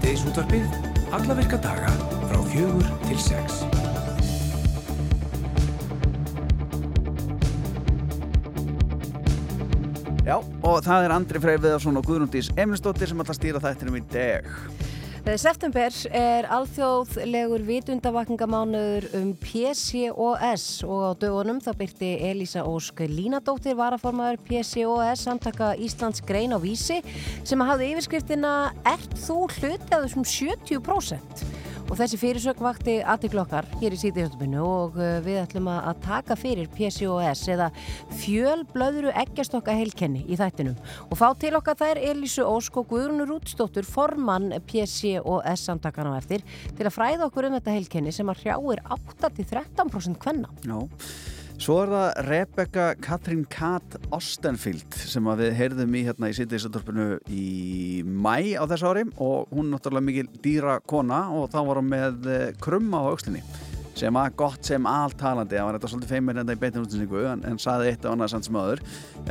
Síðdeis útvarpið, alla virka daga frá fjögur til sex. Já, og það er Andri Freyr Viðarsson og Guðrúndís Emilsdóttir sem að stýra þættinum í dag. September er alþjóðlegur vitundavakningamánuður um PCOS og á dögunum þá byrti Elísa Ósk Línadóttir varaformaður PCOS samtaka Íslands grein á vísi sem hafði yfirskriftina Ert þú hluti af þessum 70%? Og þessi fyrirsögn vakti aðtiklokkar hér í síðihjölduminu og uh, við ætlum að taka fyrir PCOS eða fjölblöðru eggjastokka heilkenni í þættinum. Og fá til okkar þær Elísu Ósk og Guðrunur Útstóttur formann PCOS samtakana á eftir til að fræða okkur um þetta heilkenni sem að hrjáir 8-13% kvenna. Já. Svo er það Rebecca Katrín Kat Ostenfield sem við heyrðum í hérna í sýttiðisöldorfinu í mæ á þessu ári og hún er náttúrulega mikil dýra kona og þá var hún með eh, krumma á aukslinni sem var gott sem alltalandi það var þetta svolítið feimir enda í beitinu útsinningu en, en saði eitt af annað samt sem öður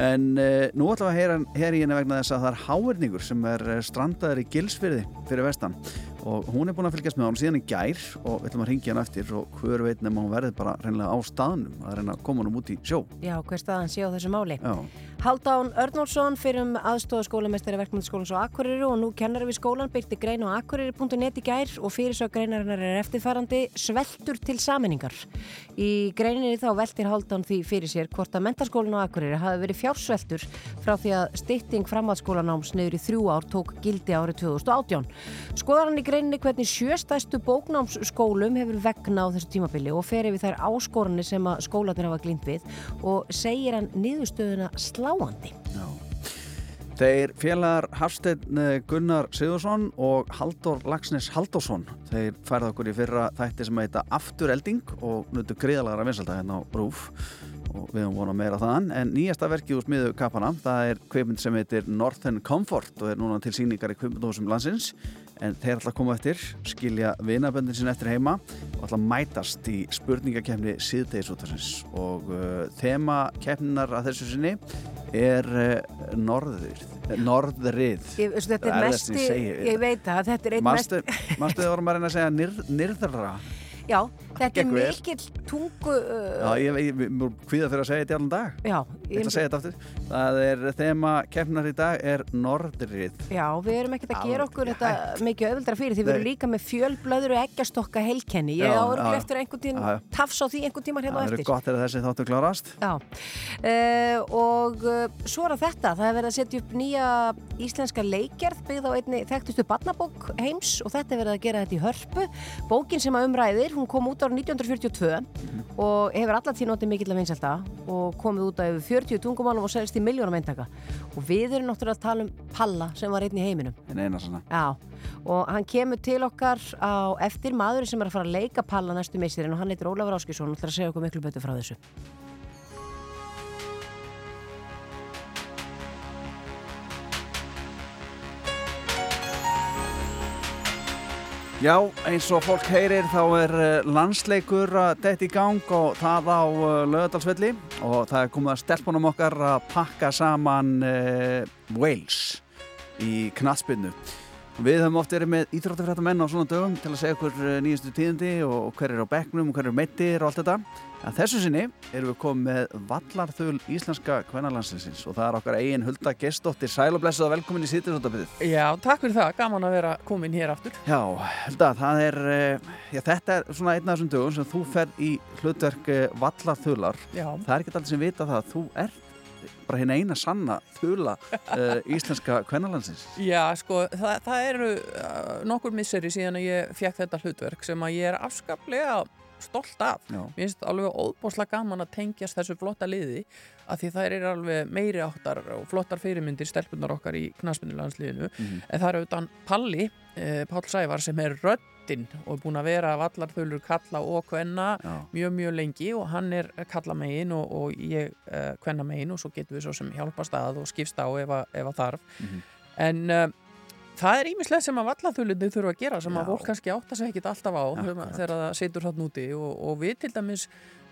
en uh, nú ætlum við að heyra, heyra í henni vegna þess að það er háerningur sem er eh, strandaður í gilsfyrði fyrir vestan og hún er búin að fylgjast með hann síðan í gær og við ætlum að ringja hann eftir og hver veit nefnum hún verði bara reynilega á staðnum að reyna að koma hann út í sjó Já, hver staðan sé á þessu máli. Já, Haldán Örnólfsson fyrir um aðstofa skólamestari verkmyndaskólans á Akureyri og nú kennar við skólan byrti grein á akureyri.net í gær og fyrirsök greinarinnar er eftirfarandi sveltur til saminningar. Í greininni þá veltir Haldán því fyrir sér hvort að mentaskólan á Akureyri hafi verið fjársveltur frá því að stytting framhaldsskólanáms niður í þrjú ár tók gildi árið 2018. Skoðar hann í greininni hvernig sjöstæstu bóknámsskólum hefur vegna á þessu tímabili og fer yfir þær áskoranir sem að skólanir hafa glýnt við og segir hann niðurstöðuna sláandi. já. Þeir félagar Hafsteinn eh, Gunnar Sigursson og Haldur Lagsnes Haldursson þeir færða okkur í fyrra þætti sem heita Afturelding og nutu gríðalara vinsalda hérna á Rúf og við höfum vonað meira þaðan en nýjasta verkið úr smiðu kapana það er kveimund sem heitir Northern Comfort og er núna til síningar í kveimundhúsum landsins en þeir ætla að koma eftir skilja vinaböndin sinni eftir heima og ætla að mætast í spurningakefni síðdegisútarsins og uh, þema kefninar að þessu sinni er uh, norður norðrið. Ég, veistu, þetta Það er það sem ég ég veit að þetta er einn mest, Manstu, manstu þið vorum að reyna að segja nýr, nýrðra já, þetta er mikill tungu, Já, uh, ég, ég, ég mér kvíða fyrir að segja þetta allan dag. Já, Ég ætla að segja þetta aftur. Það er þema kefnar í dag er norðrið já, við erum ekkert að gera okkur þetta mikið öðvöldra fyrir því við erum líka með fjölblöður og eggjastokka heilkenni, ég Já, áður já. eftir einhvern tíma, Já, já. tafs á því einhvern tíma hérna á Það eru eftir. gott er þessi þáttu klárast. Já, uh, og uh, svo er þetta, það er verið að setja upp nýja íslenska leikjarð byggð á einni þekktustu barnabók heims og þetta er verið að gera þetta í hörpu. Bókin sem að umræðir, hún kom út ára 1942 og hefur allan tíð notið mikill að vinselta og komið út af yfir 40 tungumálum og selst í miljónum eintaka. Og við erum náttúrulega að tala um Palla sem var einn í heiminum. En eina svona Já, og hann kemur til okkar á eftir maður sem er að fara að leika Palla næstu misirinn og hann heitir Ólafur Áskisson og ætlar að segja okkur miklu betur frá þessu. Já, eins og fólk heyrir þá er eh, landsleikur að detta í gang og það á lögadalsvelli og það er komið að stelpunum okkar að pakka saman uh, Wales í knatsbyrnu. Við höfum oft verið með íþróttafrætta menn á svona dögum til að segja okkur eh, nýjastu tíðindi og hver er á bekknum og hver er meittir og allt þetta. En þessu sinni erum við komið með vallarþul íslenska kvennalandslinsins og það er okkar eigin Hulda Gestóttir. Sæl og blessuð og velkomin í sýtisóttabíðið. Já, takk fyrir það, gaman að vera komin hér aftur. Já, Hulda, það er, eh, já, þetta er svona einn af þessum dögum sem þú ferð í hlutverk eh, vallarþular. Já, Það er ekki allir sem vita það að þú ert bara hinn eina sanna þula uh, íslenska kvennalandsins. já sko, það, það eru uh, nokkur misseri síðan að ég fekk þetta hlutverk sem að ég er afskaplega stolt af. Já, Mér finnst alveg óbúslega gaman að tengjast þessu flotta liði af því það er alveg meiri áttar og flottar fyrirmyndir stelpunar okkar í knaspinnilandsliðinu Mhm. en það er auðvitað Palli, eh, Pál Sævar sem er röddinn og er búin að vera vallarþulur kalla og kvenna já, mjög mjög lengi og hann er kalla megin og, og ég uh, kvenna megin og svo getum við svo sem hjálpast að og skipst á ef að, ef að þarf Mhm. en uh, það er ímislega sem að vallaþulunni þurfa að gera sem Já. að fólk kannski átta sig ekkit alltaf á Akkurat. þegar það situr þarna úti og, og við til dæmis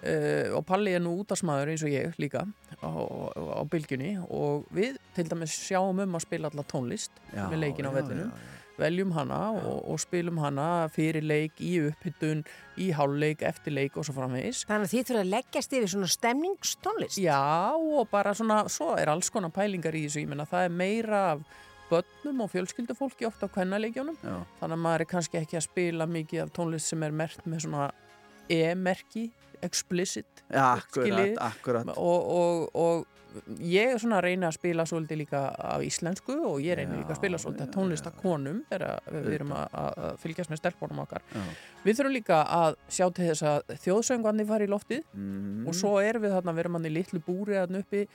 uh, og Palli er nú útasmaður eins og ég líka á, á, á bylgjunni og við til dæmis sjáum um að spila alla tónlist já, með leikin á já. Veljum hana og, og spilum hana fyrir leik, í upphittun, í háluleik, eftir leik og svo framvegis. Þannig að þið þurfa að leggjast yfir svona stemningstónlist. Já og bara svona, svo er alls konar pælingar í þessu, ég menna það er meira af börnum og fjölskyldufólki ofta á kvennaleikjónum, þannig að maður er kannski ekki að spila mikið af tónlist sem er mert með svona E-merki, explicit Já, akkurat, akkurat. og, og, og ég er svona að reyna að spila svolítið líka af íslensku og ég reyna líka að spila svolítið já, að tónlist að konum þegar við erum að, fylgjast með stelpunum okkar. Já. Við þurfum líka að sjá til þess að þjóðsöngvandi fari í loftið Mm. og svo erum við þarna, við erum hann í litlu búri þarna uppi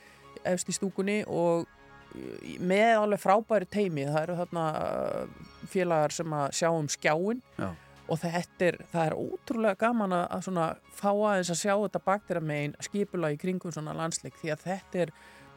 efst í stúkunni og með alveg frábæri teimi, það eru þarna uh, félagar sem að sjá um skjáin Já. Og þetta er, það er ótrúlega gaman að, svona fá aðeins að sjá þetta baktera megin skipula í kringum svona landsleik því að þetta er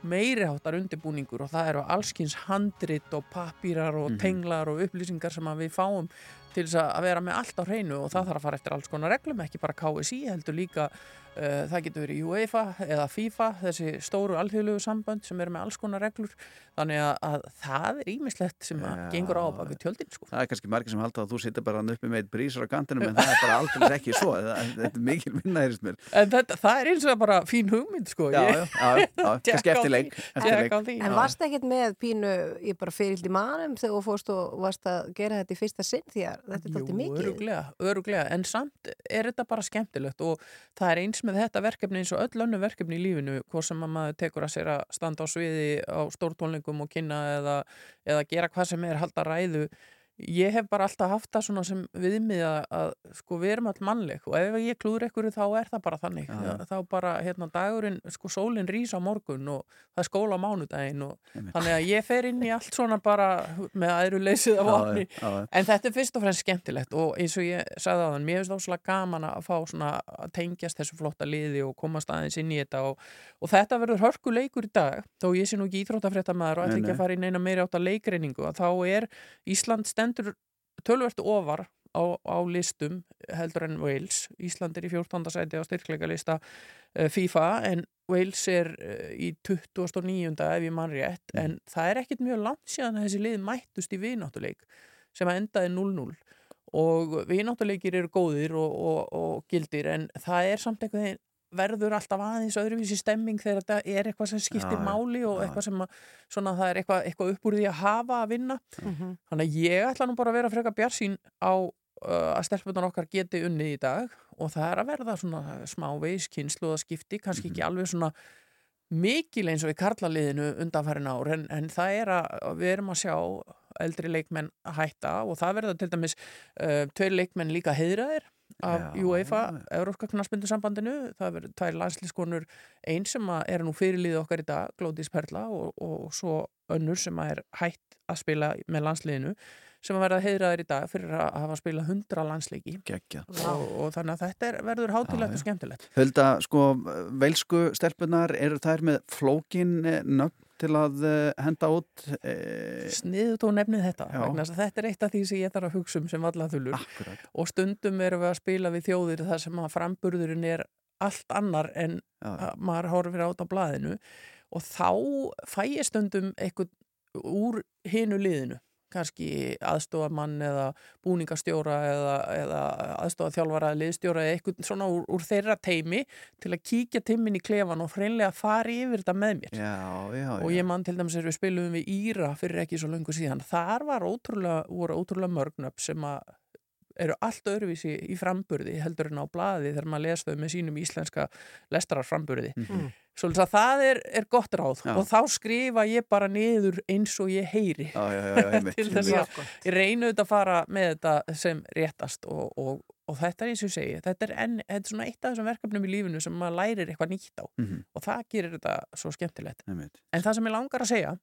meiri háttar undirbúningur og það eru allskins handrit og papírar og Mhm. tenglar og upplýsingar sem við fáum til þess að vera með allt á hreinu og það þarf að fara eftir alls konar reglum, ekki bara KSI heldur líka, uh, það getur verið UEFA eða FIFA, þessi stóru alþjóðlegu sambönd sem eru með alls konar reglur þannig að, að það er ímislegt sem að Já. gengur á bak við tjöldin sko. Það er kannski margir sem halda að þú sittir bara uppi með eitt brísar á kantinum en það er bara aldrei ekki svo. Það- Þetta er mikil vinna heyrist mér. en þetta, það er eins og bara fín hugmynd sko. Já, já, já, já, kannski eftir leik. En varst ekkert með pínu, ég bara fyririldi manum þegar þú fórst og varst að gera þetta í fyrsta sinn því að þetta er alltaf mikið. öruglega, öruglega, en samt er þetta bara skemmtilegt og það er eins með þetta verkefni eins og öll önnu verkefni í lífinu, hvort sem að maður tekur að sér að standa á sviði á stórtónlingum og kynna eða, eða gera hvað sem er halda ræðu ég hef bara alltaf haft það svona sem viðmið að, að sko við erum all mannleg og ef ég klúður ekkur þá er það bara þannig já. þá bara hérna dagurinn, sko sólinn rís á morgun og það er skóla á mánudaginn og Einmitt. þannig að ég fer inn í allt svona bara með æru leysið af já. En þetta er fyrst og fremst skemmtilegt og eins og ég sagði á þann, mér finnst óslega gaman að fá svona að tengjast þessu flotta liði og komast aðeins inn í þetta og, og þetta verður hörku leikur í dag þó ég sé nú ekki íþróttafréttamaður og ætla Stendur tölvert ofar á, á listum heldur en Wales Ísland er í 14. sæti á styrkleika lista uh, FIFA en Wales er uh, í 29. ef ég mann rétt Mm. en það er ekkit mjög langt síðan að þessi lið mættust í vináttuleik sem að endaði 0-0 og vináttuleikir eru góðir og, og, og gildir en það er samt einhvern veginn verður alltaf aðeins öðruvísi stemming þegar þetta er eitthvað sem skiptir Já, máli og já. eitthvað sem að, svona, það er eitthvað, eitthvað upp úr því að hafa að vinna Mhm. Þannig að ég ætla nú bara að vera frekar bjarsín á uh, að stelpunar okkar geti unnið í dag og það er að verða svona smá veiskynslu og skipti, kannski ekki alveg svona mikil eins og í karlaliðinu undanfærin ár en, en það er að við erum að sjá eldri leikmenn hætta og það verða til dæmis uh, tveir leikmenn líka heiðraðir af Já, UEFA. Európska knarsbyndu það verður tvær landslískonur einn sem er nú fyrirlið okkar í dag Glódís Perla og, og svo önnur sem er hætt að spila með landsliðinu sem að verða heiðraðir í dag fyrir að hafa spilað 100 landsleiki. Og, og þannig að þetta er, verður hátilegt og skemmtilegt. Hulda, sko, veilsku stelpunar, eru þær með flókin eh, nöfn til að eh, henda út? Eh, sniðut og nefnið þetta þetta er eitt af því sem ég þarf að hugsa um sem akkurat. og stundum erum við að spila við þjóðir þar sem að framburðurinn er allt annar en maður horfir át á blaðinu og þá fæ ég stundum eitthvað úr hinu liðinu kannski aðstofamann eða búningastjóra eða, eða aðstofaþjálfara eða liðstjóra eða eitthvað svona úr, úr þeirra teimi til að kíkja timmin í klefan og hreinlega fara yfir þetta með mér já, já. og ég mann til dæmis er við spilum við Íra fyrir ekki svo löngu síðan þar var ótrúlega, voru ótrúlega mörgnöpp sem að eru allt öðruvísi í framburði heldur en á blaði þegar maður les þau með sínum íslenska lestararframburði Mhm. Svolítið að það er, er gott ráð Já. og þá skrifa ég bara niður eins og ég heyri. Já, já, Til þess að- ég reynu þetta að fara með þetta sem réttast og, og, og þetta er eins og ég segi þetta er, enn, þetta er svona eitt af þessum verkefnum í lífinu sem maður lærir eitthvað nýtt á Mhm, og það gerir þetta svo skemmtilegt. Einmitt. en það sem ég langar að segja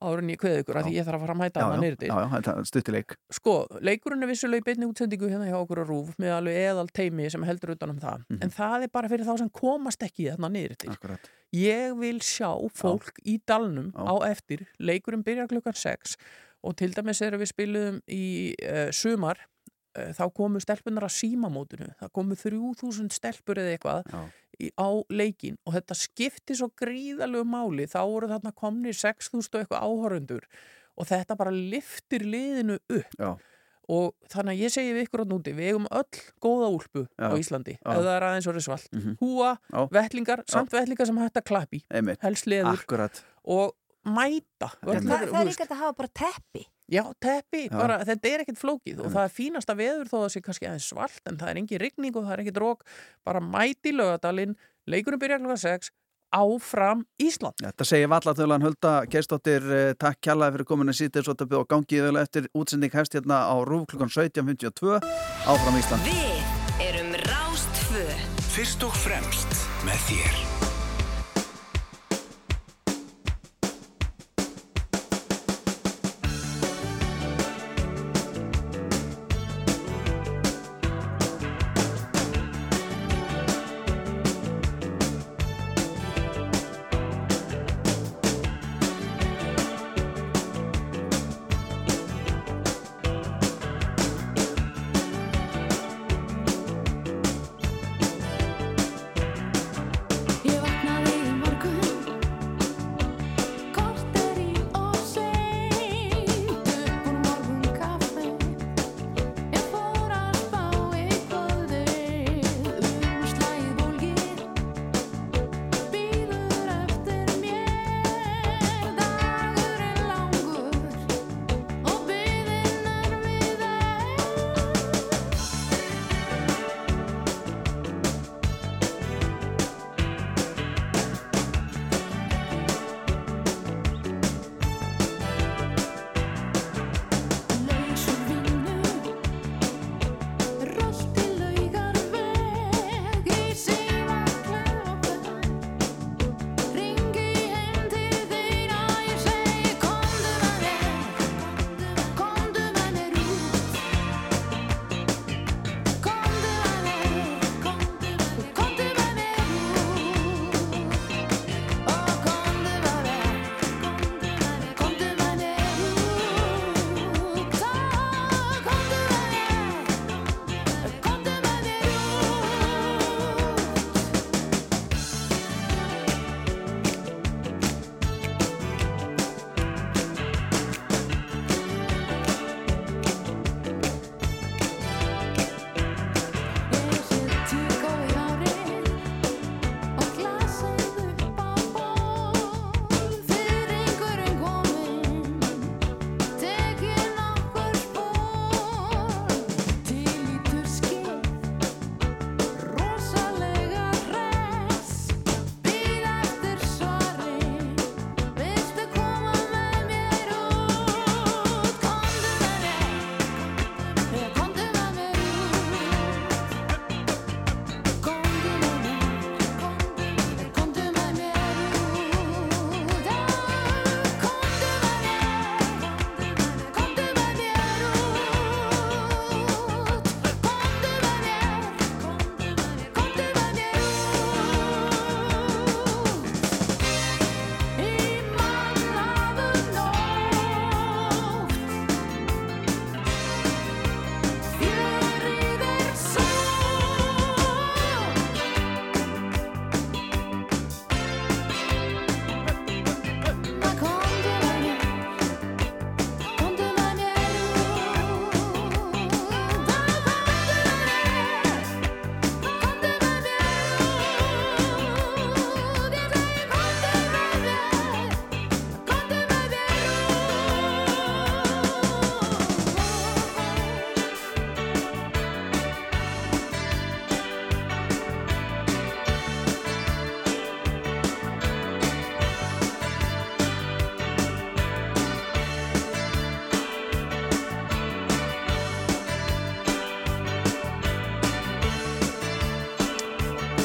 áður en ég kveði ykkur að Já. því ég þarf að fara að mæta Já, hana já, niður til já, já, er stuttileik. sko, leikurinn er vissulega í beinni útsendingu hérna hjá okkur á Rúf með alveg eðal teimi sem heldur utan um það Mhm. en það er bara fyrir þá sem komast ekki þarna niður til Akkurat. ég vil sjá fólk í dalnum Já. á eftir, leikurinn byrjar klukkan 6 og til dæmis erum við spiluðum í uh, sumar þá komu stelpunar að símamótinu það komu 3000 stelpur eða eitthvað í, á leikin og þetta skipti svo gríðalegu máli þá voru þarna komni 6000 og eitthvað áhorundur og þetta bara liftir liðinu upp Já. og þannig að ég segi við ykkur á núti við eigum öll góða úlpu á Já. Íslandi Já. ef það er aðeins orðið svalt Mhm. húa, Já. vettlingar, samt vettlingar sem hægt að klappi helst leður akkurat og mæta Það, það þú er hægt að hafa bara teppi. Já, teppi, Já. bara, þetta er ekkert flókið og það er fínasta veður þó að það sé kannski aðeins svalt en það er engin rigning og það er ekkert rók bara mæti lögadalinn, leikunum byrja klokka 6 áfram Ísland. Þetta segir Vallatölan Hulda Gerstóttir, eh, takk kjallaði fyrir kominu sítið svo þetta og gangið vel eftir útsending hefst hérna á Rúf klukkan 17.52 áfram Ísland. Við erum Rástfö Fyrst og fremst með þér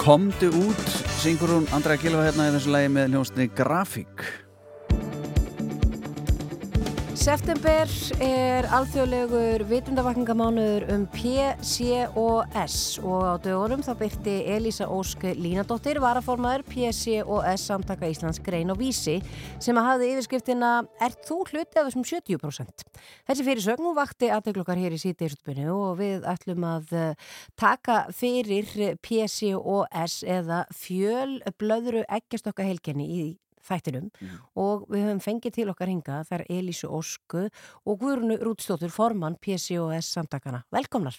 Komdu út, syngur hún Andra Gilva hérna í þessu lagi með hljónstinni Grafík. September er alþjóðlegur vitundavakningamánuður um PCOS og á dögunum þá byrti Elísa Ósk Línadóttir varaformaður PCOS samtaka Íslands grein og vísi sem að hafði yfirskriftina Er þú hluti af þessum 70%? Þessi fyrirsögn hún vakti aðteglukkar hér í síðdeisutbyrnu og við ætlum að eh, taka fyrir PCOS eða fjölblöðru eggjastokka heilkenni í þættinum og við höfum fengið til okkar hinga þar Elísu Ósku og Guðrunu Rútstóttur formann PCOS samtakana. Velkomnar!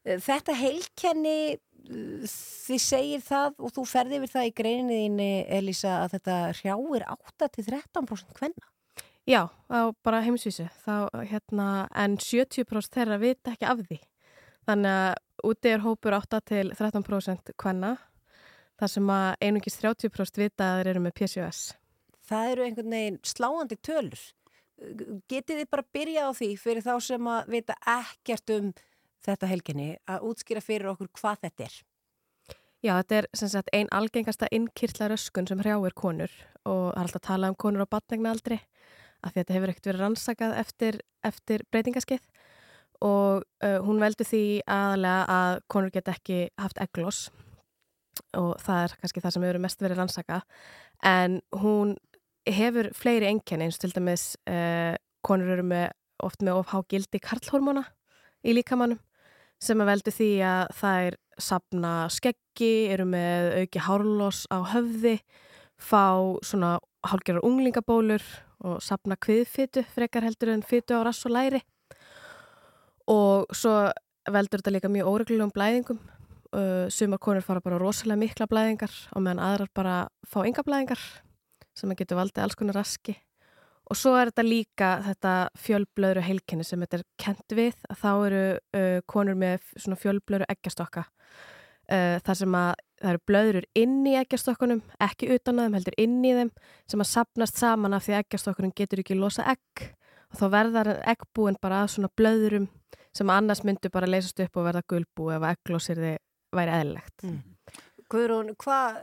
Þetta heilkenni, uh, þið segir það og þú ferði yfir það í greininni, Elísa, að þetta hrjáir 8-13% hvenna. Já, bara heimsvísu. Þá, hérna, en 70% þeirra vita ekki af því. Þannig að úti er hópur 8-13% hvenna, þar sem að einungis 30% vita að þeir eru með PCOS. Það eru einhvern veginn sláandi tölur. Getið þið bara byrjað á því fyrir þá sem að vita ekkert um þetta helginni að útskýra fyrir okkur hvað þetta er? Já, þetta er sem sagt ein algengasta innkirtla röskun sem hrjáir konur og það er alltaf að tala um konur á batnegna aldri af því að þetta hefur ekkert verið rannsakað eftir, eftir breytingaskeið og uh, hún veldur því aðalega að konur geta ekki haft eglos og það er kannski það sem hefur mest verið rannsakað en hún hefur fleiri enkenni eins og til dæmis uh, konur eru með, oft með ofhá gildi karlhormóna í líkamannum sem að veldu því að það er sapna skeggi, eru með auki hárlós á höfði, fá svona hálgerar unglingabólur og sapna kviðfytu frekar heldur en fytu á rass og læri. Og svo veldur þetta líka mjög óreglulegum blæðingum uh, sumar konur fara bara rosalega mikla blæðingar og meðan aðrar bara fá enga blæðingar sem að getur valdið alls konar raski. Og svo er þetta líka þetta fjölblöðru heilkenni sem þetta er kent við að þá eru uh, konur með svona fjölblöðru eggjastokka. Uh, þar sem að það eru blöðrur inn í eggjastokkunum, ekki utan á þeim, heldur inn í þeim sem að sapnast saman af því að eggjastokkunum getur ekki losa egg. Og þá verðar eggbúin bara að svona blöðrum sem annars myndu bara leysast upp og verða gulbú ef egglósir þið væri eðlilegt. Mm. Guðrún, hvað,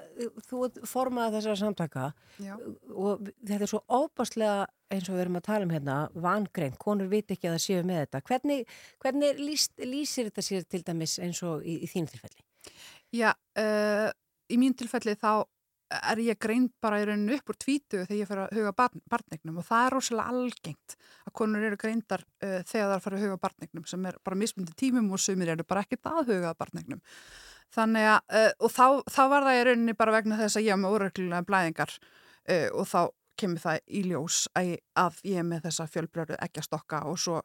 þú ert formaði þessara samtaka Já. og þetta er svo óbáslega eins og við erum að tala um hérna, vangreint, konur viti ekki að það séu með þetta. Hvernig, hvernig lýst, lýsir þetta sér til dæmis eins og í, í þínu tilfelli? Já, uh, í mín tilfelli þá er ég greind bara í rauninu upp úr tvítu þegar ég fer að huga barn, barnegnum og það er rosalega algengt að konur eru greindar uh, þegar það er að fara að huga barnegnum sem er bara mismundi tímum og sumir eru bara ekkert að huga barnegnum. Þannig að, uh, og þá, þá var það í rauninni bara vegna þess að ég er með óreglulega blæðingar uh, og þá kemur það í ljós að, að ég er með þessa fjölbröru ekki að stokka og svo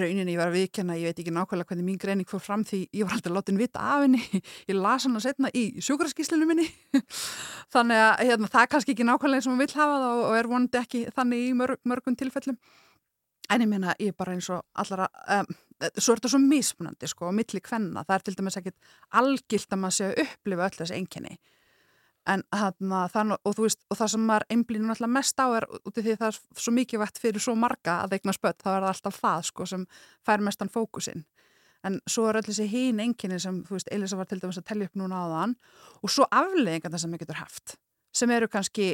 rauninni ég var að viðkenna, ég veit ekki nákvæmlega hvernig mín greining fór fram því ég var aldrei látin vita af henni, ég las hann að setna í sjúkraskíslinu minni. Þannig að hérna, það er kannski ekki nákvæmlega eins og maður vill hafa það og er vonandi ekki þannig í mörg, mörgum tilfellum. En ég meina ég er bara eins og allara um, svo er þetta svo mismunandi sko á milli kvenna, það er til dæmis ekkit algilt að maður sé að upplifa öll þessi einkenni en þarna, þann, og, veist, og það sem maður einblýnur náttúrulega mest á er út af því það er svo mikið vett fyrir svo marga að eigna spött, þá er það alltaf það sko, sem fær mestan fókusinn. En svo er öll þessi hín enginni sem veist, Elisa var til dæmis að tellja upp núna á þann og svo afleggingar það sem við getur haft sem eru kannski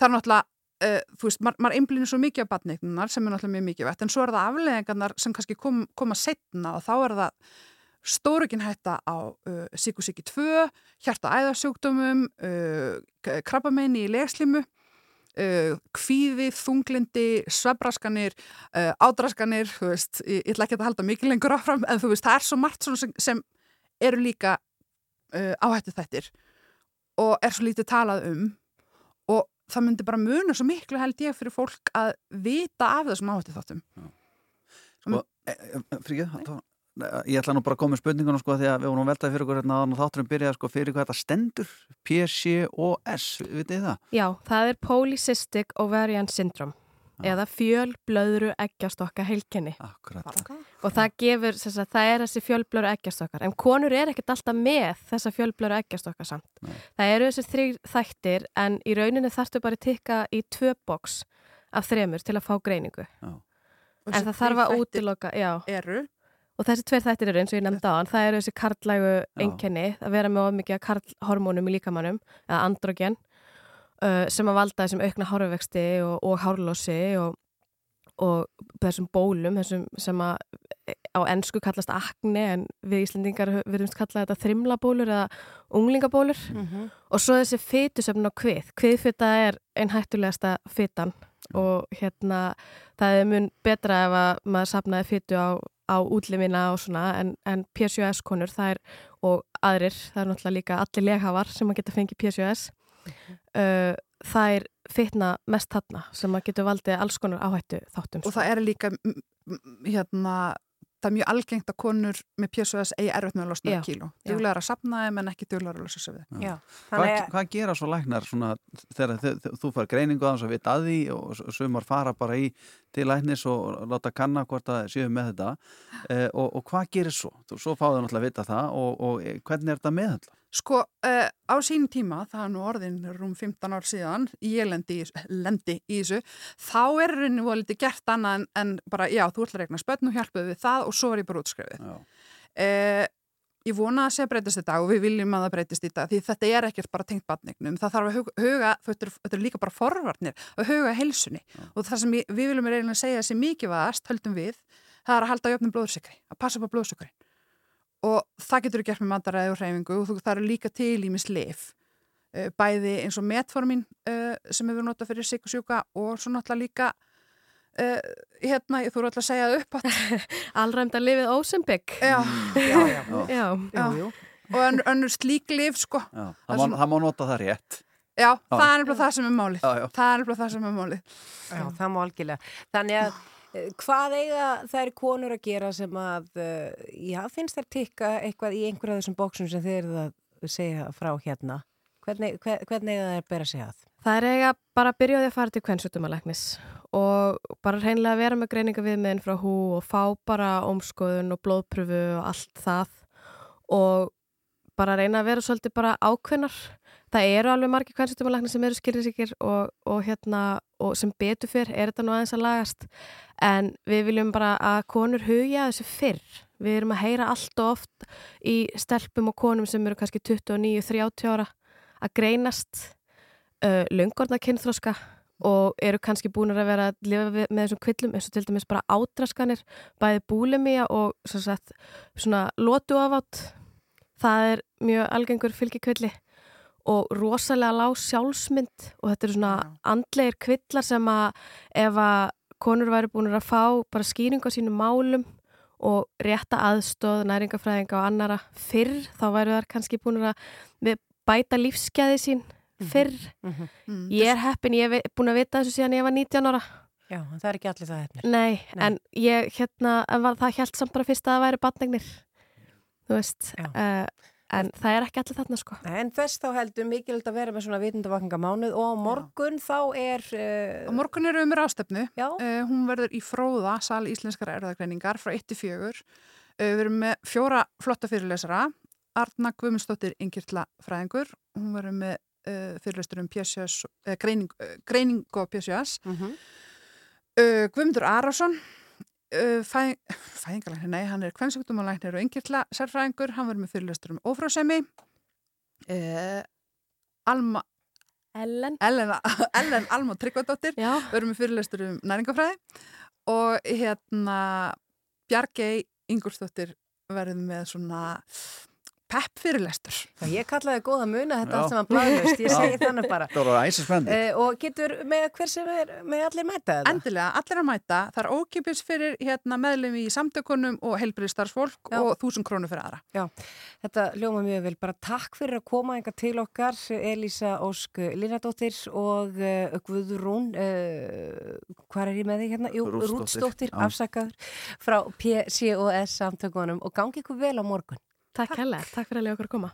það er náttúrulega, uh, þú veist, maður, einblýnur svo mikið á batneignunar sem er náttúrulega mjög mikið vett en svo er það afleggingarnar sem kannski kom, koma setna og þá er það stórugin hætta á uh, síkusíki 2, hjarta æðarsjúkdómum, uh, krabbameini í legslimu, uh, kvíði, þunglindi, svebraskanir, ádraskanir, þú veist, ég, ég ætla ekki að halda mikið lengur áfram, en þú veist, það er svo margt sem, sem eru líka uh, áhættu þættir og er svo lítið talað um og það myndi bara muna svo miklu held ég fyrir fólk að vita af þessum áhættu þáttum. Sko, e, e, fyrir ekki, ég ætla nú bara að koma með spurningunum sko því að við vorum veltaði fyrir okkur hérna á þátturum byrjað sko fyrir hvað þetta stendur PCOS, vitið þið það? Já, það er Polycystic Ovarian Syndrome Já. eða fjölblöðru eggjastokka heilkenni Akkurat. og það gefur, þess að það er þessi fjölblöðru eggjastokkar en konur er ekkert alltaf með þessa fjölblöðru eggjastokkar samt. Nei. Það eru þessi þrý þættir en í rauninni þarftu bara að tikka í tvö boks af þremur til að fá greiningu Já. En það þarf að útiloka, já Eru, Og þessi tveir þættir eru eins og ég nefndi á hann, það eru þessi karlægu Já. einkenni, að vera með of mikið karlhormónum í líkamannum, eða androgen, uh, sem að valda þessum aukna hárvexti og, og hárlósi og, og þessum bólum, þessum sem að á ennsku kallast akne, en við Íslendingar verðumst kalla þetta þrimlabólur eða unglingabólur. Mm Og svo þessi fytusöfn á kvið. Kviðfyta er einn hættulegasta fytan og hérna það er mun betra ef að maður sapnaði fytu á, á útlimina og svona en, en PCOS konur það er og aðrir, það er náttúrulega líka allir leghafar sem að geta fengið PCOS uh, þær fitna mest þarna sem að getur valdið alls konar áhættu þáttum. og það er líka hérna, það er mjög algengt að konur með PSOS eigi erfitt með að losna Já, kíló. já. Duglegar að sapna þeim en ekki duglegar að losa sig við. Já, Hvað, hvað gera svo læknar svona, þegar þið, þið, þú fær greiningu að þess að vita að því og sumar fara bara í til læknis og láta kanna hvort það séu með þetta eh, og, og hvað gerir svo? Þú, svo fáðu náttúrulega að vita það og, og eh, hvernig er þetta meðhandla? Sko, uh, á sínum tíma, það er nú orðin rúm 15 ár síðan, ég lendi í, lendi í þessu, þá er rauninni voru litið gert annað en, en bara, já, þú ætlar að regna spönn og hjálpaðu við það og svo er ég bara útskrifið. Já. Uh, ég vona að sé að breytist þetta og við viljum að það breytist þetta því þetta er ekkert bara tengt batningnum, það þarf að huga, huga þetta, er, líka bara forvarnir, að huga heilsunni og það sem ég, við viljum að segja sem mikið vaðast, höldum við, það er að halda jöfnum blóðsykri, að passa upp á blóðsykri og það getur gert með mataræði og hreyfingu og þú- það eru líka til ímis lif uh, bæði eins og metformin uh, sem hefur notað fyrir sykusjúka og svo náttúrulega líka uh, hérna, þú eru alltaf að segja það upp að, Allræmda lifið Ósembygg. já, Já, já, Já. já, jú, jú. og önnur, önnur slík lif sko, Já, Það það, má, svona- það má nota það rétt. Já, það er nefnilega það sem er málið. Það er nefnilega það sem er málið. Já, það má algjörlega. Þannig að eh, hvað eiga þær konur að gera sem að, eh, já, finnst þær tikka eitthvað í einhverja þessum bóksum sem þið eruð að segja frá hérna? Hvernig, hver, hvernig eiga þær að bera sig að? Það er eiga bara að byrja á því að fara til kvennsjutumalæknis og bara hreinlega vera með greininga viðmiðin frá hú og fá bara ómskoðun og blóðpröfu og allt það og bara reyna að vera svolítið bara ákveðnar. Það eru alveg margir kvennsjutumalæknis sem eru skýrðisíkir og, og hérna og sem betur fyrr er þetta nú aðeins að lagast en við viljum bara að konur hugja þessu fyrr. Við erum að heyra allt og oft í stelpum og konum sem eru kannski 29-30 ára að greinast uh, löngorna kynþróska og eru kannski búin að vera að lifa við, með þessum kvillum eins og til dæmis bara átraskanir, bæði búlimía og svo sagt, svona lotu afátt. Það er mjög algengur fylgikvilli og rosalega lág sjálfsmynd og þetta eru svona Já. andlegir kvillar sem að ef að konur væri búin að fá bara skýring á sínum málum og rétta aðstóð, næringafræðinga og annara fyrr, þá væru þar kannski búin að við bæta lífsgæði sín fyrr. mm. Ég er heppin, ég hef búin að vita þessu síðan ég var 19 ára. Já, en það er ekki allir það hefnir. Nei, Nei. en ég, hérna, en var- það held samt bara fyrst að það væri batnegnir. Þú veist, Já. uh, en það er ekki allir þarna, sko. En þess þá heldur mikilvægt að vera með svona vitundavakningamánuð og á morgun þá er... Uh, morgun eru við með rástefnu já, Uh, hún verður í fróða, sal íslenskara erðagreiningar frá 1-4. Uh, við erum með fjóra flotta fyrirlesara. Arna Guðmundsdóttir Inkirtla fræðingur. Hún verður með uh, fyrirlestur um PSS, uh, greining, uh, greining og PSS. mm Uh, Guðmundur Arason, uh, fæ, fæðingalæknir, nei, hann er kvennsugtumalæknir og Inkirtla sérfræðingur. Hann verður með fyrirlestur um ófrásemi. Uh, Alma, Ellen? Ellen, Ellen Alma Tryggvadóttir verðum við fyrirlestur um næringafræði og hérna Bjargei Ingolstóttir verðum með svona pepp fyrirlestur. Já, ég kallaði góða muna þetta Já. allt sem að blæðlust, ég segi þannig bara. Það voru æsispenndi Uh, og getur með hver sem er, með allir mæta þetta? Endilega, allir að mæta, það er ókipis fyrir hérna, meðlemi í samtökunum og helbriðstarfsfólk Já. og þúsund krónu fyrir aðra. Þetta ljóma mjög vel, bara takk fyrir að koma enga til okkar, Elísa Ósk Linadóttir og uh, Guðrún, uh, hvað er ég með þig hérna? Jú, Rútsdóttir, já. afsakaður, frá PCOS samtökunum og gangi ykkur vel á morgun. Takk hella, takk fyrir að lega okkur að koma.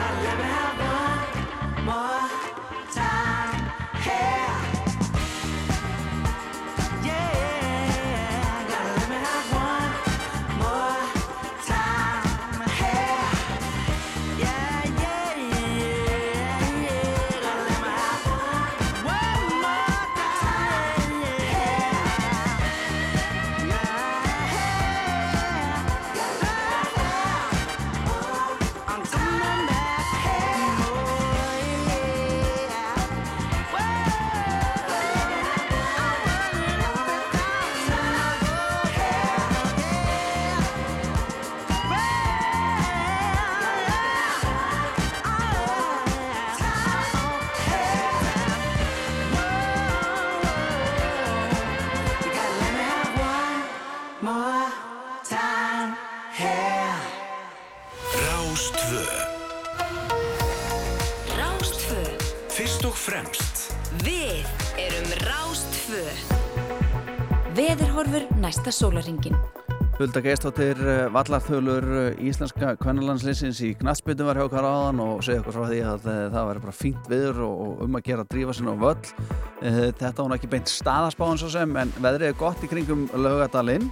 not living. Sólaringin. Hulda Geistóttir, vallarþölur eh, íslenska kvennalandslinsins í Gnatsbytum var hjá okkar áðan og segja okkur frá því að eh, það væri bara fínt viður og, um að gera að drífa sinna á völl. Eh, Þetta nú ekki beint staðaspáðan svo sem en veðrið er gott í kringum laugadalinn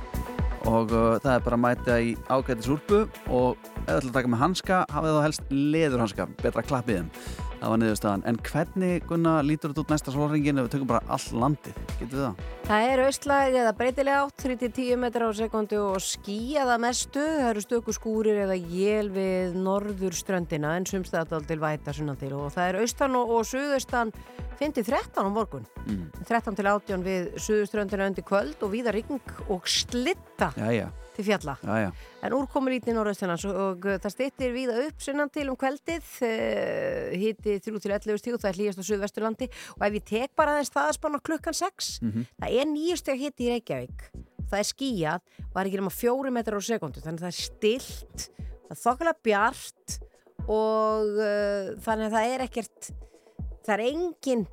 og það er bara að mæta í ágætis úrpu og eða til að taka með hanska hafið þá helst leðurhanska, betra klappið þeim. Það var niðurstaðan. En hvernig, Gunna, lítur þetta út næsta sólringin ef við tökum bara all landið? Getur við það? Það er austlæg eða breytilega átt 3-10 metrar á sekundu og skýjað að mestu. Það eru stöku skúrir eða jél við norður ströndina en sumstæðal til væta sunnan til og það er austan og, og suðaustan 5-13 á morgun. Mm. 13 til 18 við suðuströndina undir kvöld og víða rigning og slitta Jæja, til fjalla. jæja. En úrkomur lítið norðaustinans og, og það stýttir víða upp sunnan til um kveldið, uh, hiti 3 til 11 stíg og það er hlýjast á Suðvesturlandi og ef ég tek bara þess það að spána klukkan 6, það er nýjasteg hiti í Reykjavík, það er skýjað og það er ekki nema 4 metrar á sekundu, þannig að það er stilt, það er þokkalega bjart og uh, þannig að það er ekkert, það er engin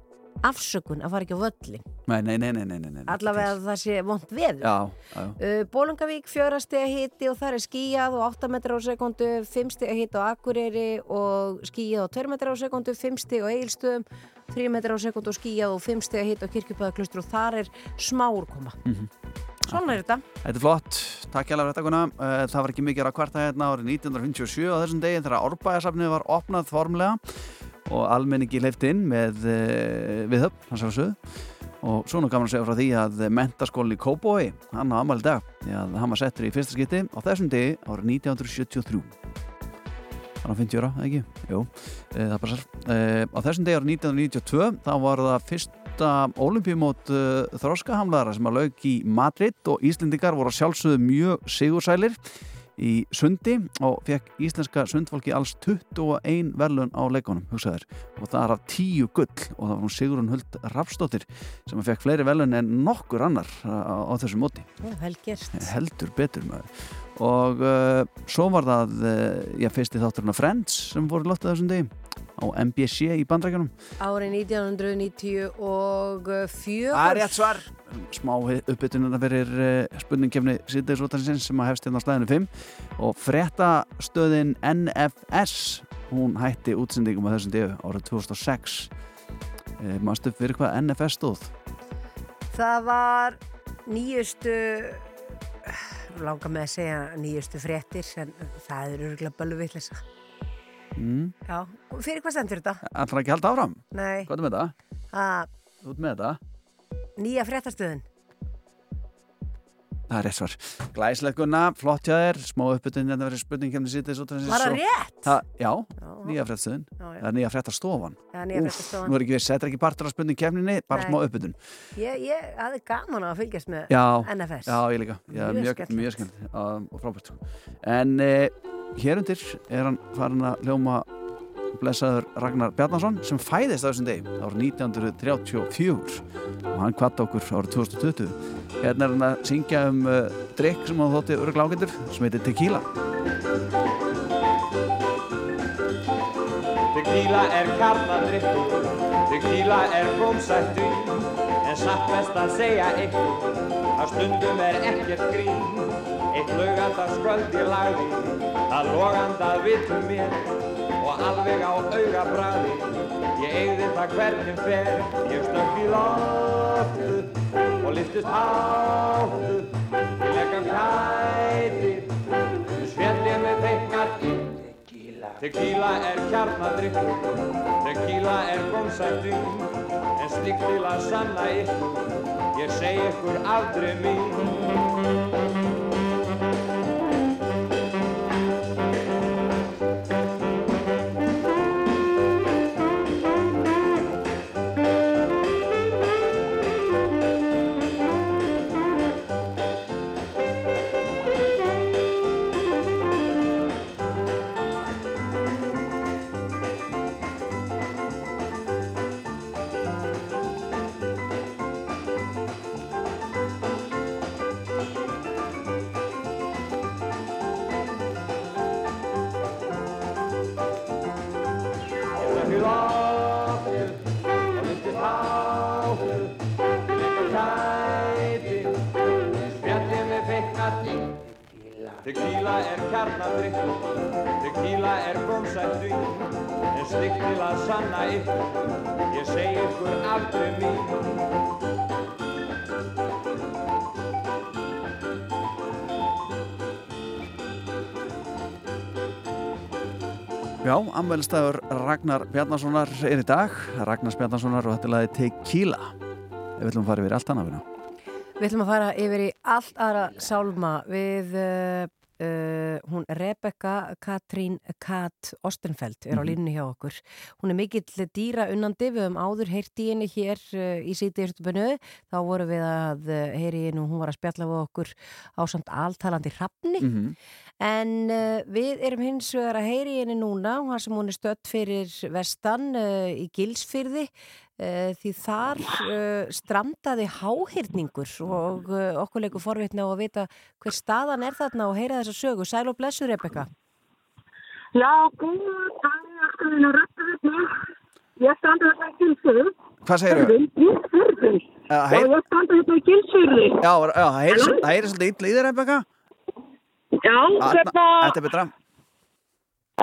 afsökun að fara ekki á völlin, Nei, nei, nei, nei, nei, nei, nei. allavega að það sé vond veður. Uh, Bólungavík fjórastega hiti og það er skýjað og 8 metrar á sekundu, 5 stega hiti á Akureyri og skýjað og 2 metrar á sekundu, 5 stega á Egilstöðum, 3 metrar á sekundu og skýjað og 5 stega hiti á Kirkjubæðaklustur og þar er smá úrkoma. Svona er þetta. Þetta er flott, takk hjá þetta Gunna. Eh, Það var ekki mikið að kvarta hérna árið 1957 á þessum degi þegar Árbæðasafnið var opnað formlega og almenningi hleyft inn með uh, viðhöfn, hans var sögð. Og svo nú gaman að segja frá því að mentaskólinn í Kóbói, hann á ammæli dag, því að hann var settur í fyrsta skipti á þessum degi árið 1973. Þannig að 50 ára, ekki? Jú, e, það passar. E, á þessum degi árið 1992, þá var það fyrsta olimpíumót e, þroskahamlaðara sem að lauk í Madrid og Íslendingar voru að sjálfsögðu mjög sigursælir í sundi og fekk íslenska sundfólki alls 21 verðlun á leikonum, hugsaður og það er af 10 gull og það var hún Sigrun Huld Rafsdóttir sem fekk fleiri verðlun en nokkur annar á, á þessu móti. Heldur betur maður. Og uh, svo var það uh, já, fyrsti þátturinn af Friends sem voru lottið þessum degi á MBC í bandrækjunum. Árið 1994 Það er rétt svar. Smá uppbytununa fyrir uh, spurningkefni síðdegisútansins sem að hefst hérna á stæðinu 5 og fréttastöðin NFS hún hætti útsendingum á þessum degu árið 2006. Uh, Mástu upp fyrir hvað NFS stóð? Það var nýjustu langar með að segja nýjustu fréttir en það er örgulega bölvillisa Mm. Já, fyrir hvað stendur þetta? Ætlar ekki halda áfram? Nei, Hvað er með þetta? að Þú ert með þetta? nýja fréttastöðin Það er rétt svar. Glæslegt gunna, flott hjá þér, smá uppbytun hérna fyrir spurningkefni síðdegisútansins. Var það rétt? Það, já, Já, nýja já. Það er nýja fréttastofan. Já, nýja Úff, fréttastofan. Nú er ekki við, þetta er ekki partur af spurningkefninni, bara Nei. smá uppbytun. Ég, ég hafði gaman að fylgjast með Já, NFS Já, ég líka. Já, Mjög mjög, hér undir er hann farin að hljóma blessaður Ragnar Bjarnason sem fæðist á þessum degi árið 1934 og hann kvatt okkur árið 2020. Hérna er hann að syngja um uh, drikk sem hann þótti öruglega ágættur sem heitir Tequila. Tequila er karladrykkur, tequila er gómsættu, en satt best að segja ykkur, að stundum er ekkert grín. Eitt laugardagskvöld ég lagði, það logandað vitum mér, og alveg á auga bræði, ég eigði það hvernig fer, ég stökk í loftu, og liftist háttu, ég legg Tequila er kjarnadrykkur, tequila er gómsættu, en slíkt til að sanna ykkur, ég segi ykkur aldrei mín. Tequila er kjarnadrykkur, tequila er gómsættu, en slíkt til að sanna ykkur, ég segi ykkur aldrei mín. Já, ammælstæður Ragnar Bjarnasonar er í dag, Ragnar Bjarnasonar og þetta laði Tequila. Við að fara yfir allt annað við ná. Við ætlum að fara yfir í allt aðra sálma við uh, uh, hún Rebecca Katrín Kat Ostenfeld er á Mhm. línnu hjá okkur. Hún er mikill dýra unnandi, við höfum áður heyrt í henni hér uh, í sítiðurstubinu, þá vorum við að heyri henni og hún var að spjalla við okkur á samt altalandi hrafni. Mm En uh, við erum hins vegar að heyri henni núna, þar sem hún er stött fyrir vestan í Gilsfyrði, því þar uh, strandaði háhyrningur og uh, okkur leikur forvitni á að vita hver staðan er þarna og heyra þessa sögu. Sæl og blessu, Rebecca. Já, góða dag, aftur þinn að rætta þetta. Ég standa þetta í Gilsfjörði. Hvað segir þau? Gilsfjörði. Uh, Og heyr, ég standa þetta í Gilsfjörði. já, það það heyrir svolítið illa í þér, Rebecca. Já, hérna, Þetta er betra.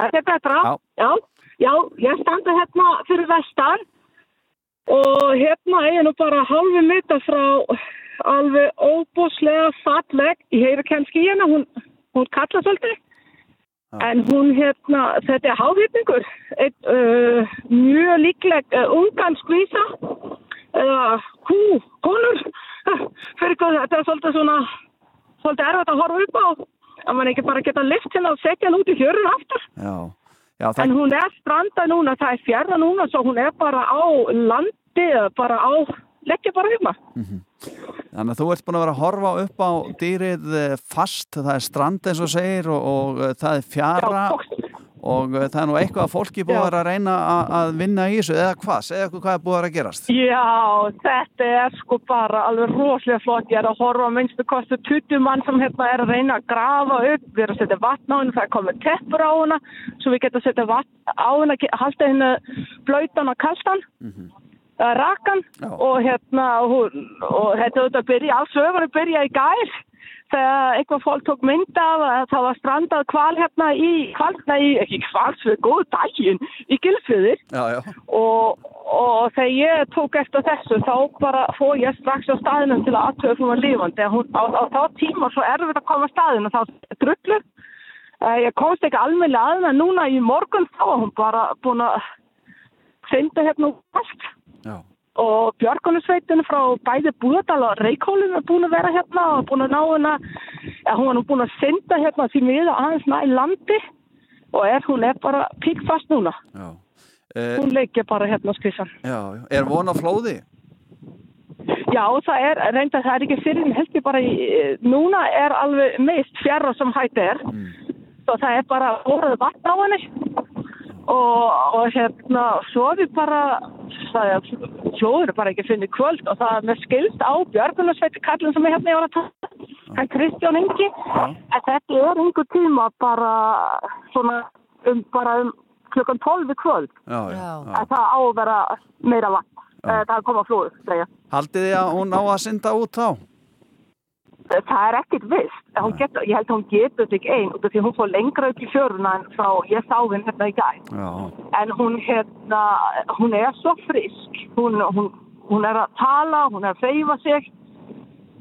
þetta er betra. Já. Já, já, ég standa hérna fyrir vestan og hérna er ég nú bara halvi mita frá alveg óbúslega falleg. Ég heyri kannski hérna, hún, hún kalla svolítið. En hún hérna, þetta er háhýtningur, einn uh, mjög líkleg uh, ungan skvísa, eða hú, konur, fyrir hvað þetta er svolítið svona, svolítið erfitt að horfa upp á, að mann ekki bara geta lift hérna og setja hann út í hjörun aftur. Já, já, það, En hún er stranda núna, það er fjärða núna, svo hún er bara á landi, bara á, leggja bara um Mhm. Þannig að þú ert búin að vera að horfa upp á dýrið eh, fast, það er strand eins og segir og, og eh, það er fjara og uh, það er nú eitthvað að fólki búið Já. að að reyna að, vinna í þessu eða hvað, segja okkur hvað er búið að gerast Já, þetta er sko bara alveg rosalega flott. Ég er að horfa minnstu kostu 20 mann sem hérna er að reyna að grafa upp. Við erum að setja vatn á henni, það er komið teppur á henni, svo við getum að setja vatn á henni, halda henni blöytan og kaltan, mm rakan og hérna, og, og þetta byrja, alls öfari byrja í gær þegar eitthvað fólk tók mynd af að það var strandað kval hérna í, kvalna í, ekki kvalsvið, góðu daginn, í já, og, og þegar ég tók eftir þessu þá bara fór ég strax á staðinum til að aðtöða fyrir maður á, á þá tíma svo erfitt að koma á staðinu þá drullu uh, ég komst ekki almennilega að með núna í morgun þá var hún bara búin að synda hérna úr allt. Já, og björgunarsveitinu frá bæði Búðardal og Reykjólum er búin að vera hérna og búin að ná hérna ja, hún var nú búin að synda hérna því miða aðeins næ landi og er, hún er bara píkfast núna já. Uh, hún leikja bara hérna skrissan já, já. Er von á flóði? Já, það er, reynda það er ekki fyrir en held ég bara í, núna er alveg meist fjarra sem hætti er svo það er bara orðið vatn á henni og, og hérna svo við bara það er, sjóður er bara ekki finnið kvöld og það er með skilst á Björgunarsveiti kallin sem er hérna í ára hann Kristján Ingi. En þetta er einhver tíma bara svona um, bara um klukkan 12 í kvöld. Já, já, að það á að vera meira vatn. Eh, það er að koma flóð, Haldið þið að hún á að synda út þá? Það er ekkit vist. Getur, ég held að hún getur ekki einn út af því hún fór lengra upp í fjöruna en frá ég sá henn hérna í gæð. En hún, hérna, hún er svo frisk. Hún, hún, hún er að tala, hún er að feyfa sig.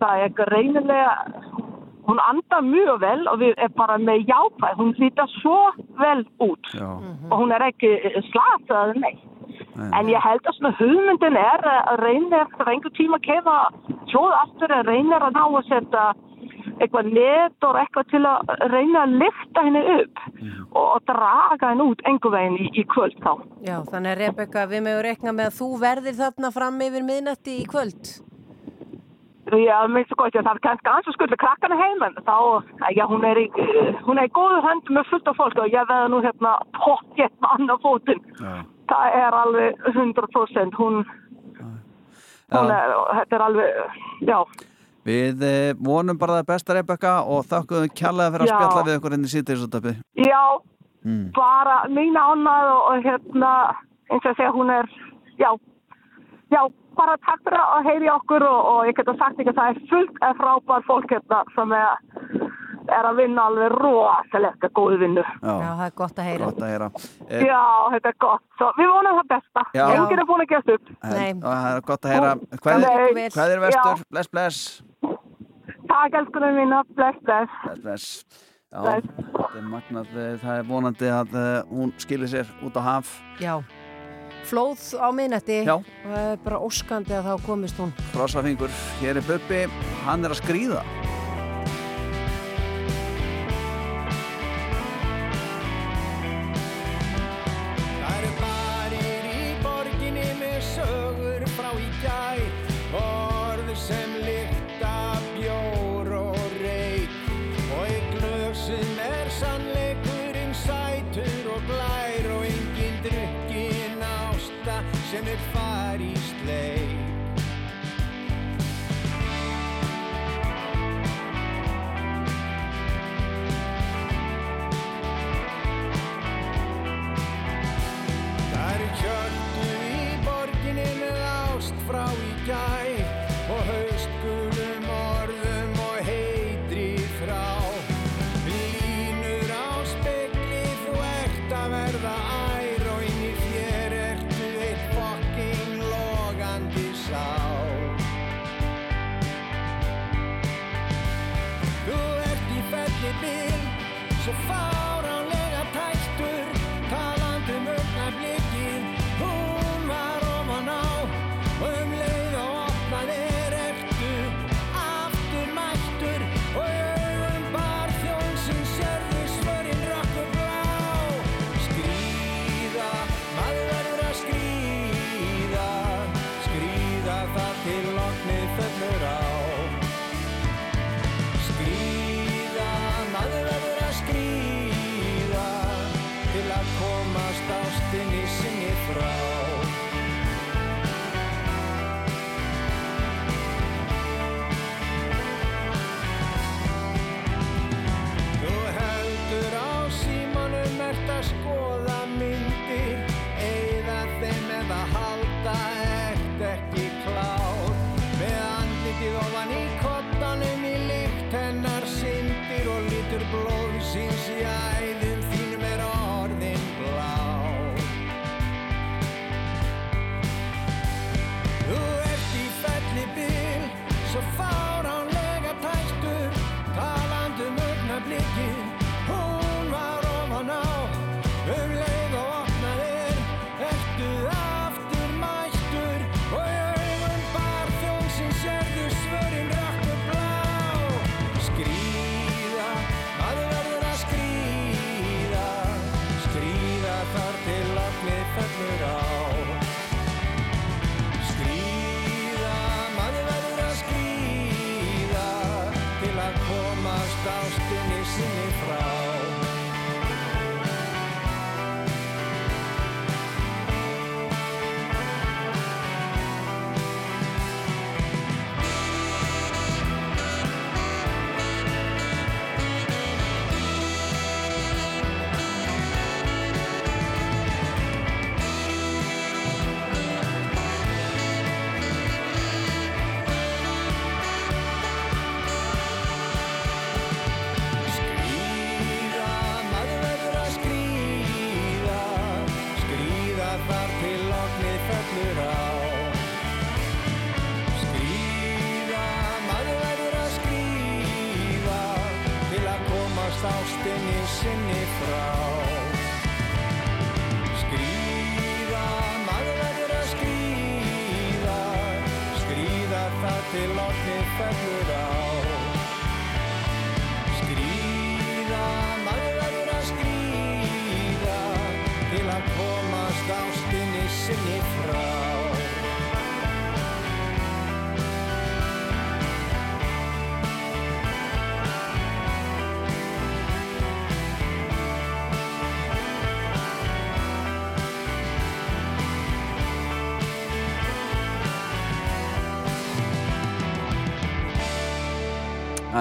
Það er greinilega, hún andar mjög vel og við er bara með jápæð. Hún lítar svo vel út já, og hún er ekki slatað neitt. En ég held að svona hugmyndin er að reynir eftir einhver tíma að kefa tjóð aftur að reynir að ná að setja eitthvað net og eitthvað til að reyna að lifta henni upp og, og draga henni út einhver veginn í, í kvöld þá. Já, þannig að Rebecca, við meðum rekna með að þú verðir þarna fram yfir miðnætti í kvöld. Já, minnst gott, já, það er kannski aðeins að skulda krakkana heim en þá, já, hún er í, hún er í góðu hönd með fullt af fólk og ég veða nú hérna pokkett með annar fótinn. já. Það er alveg 100%, hún, hún er, þetta er alveg, já. Við eh, vonum bara það besta Rebecca og þakkuðum kjallaði fyrir að Já. spjalla við okkur inn í síðdeisúttöpi. Já, Mm. bara mín ánað og, og hérna, eins og að segja, hún er, já, já, bara takk fyrir að heyri okkur og, og ég geta sagt ekki að það er fullt af frábær fólk hérna sem er, er að vinna alveg rosalega góðu vinnu. Já, Já, það er gott að heyra. gott að heyra. Eh, Já, þetta er gott. Svo við vonum það besta. Já. Enginn er búin að gefa upp. Nei. og Það er gott að heyra. Hvað er, hvað er vestur? Bless, bless. Takk, elskunum mína. Bless, bless. Bless, bless. Já, Bless. þetta er magnað. eh, Það er vonandi að eh, hún skilir sér út á haf. Já. Flóð á miðnætti. Já. Og það er bara óskandi að þá komist hún. Krossafingur, hér er Bubbi, hann er að skrýða. Og glær Og engin drukkin ásta sem er far í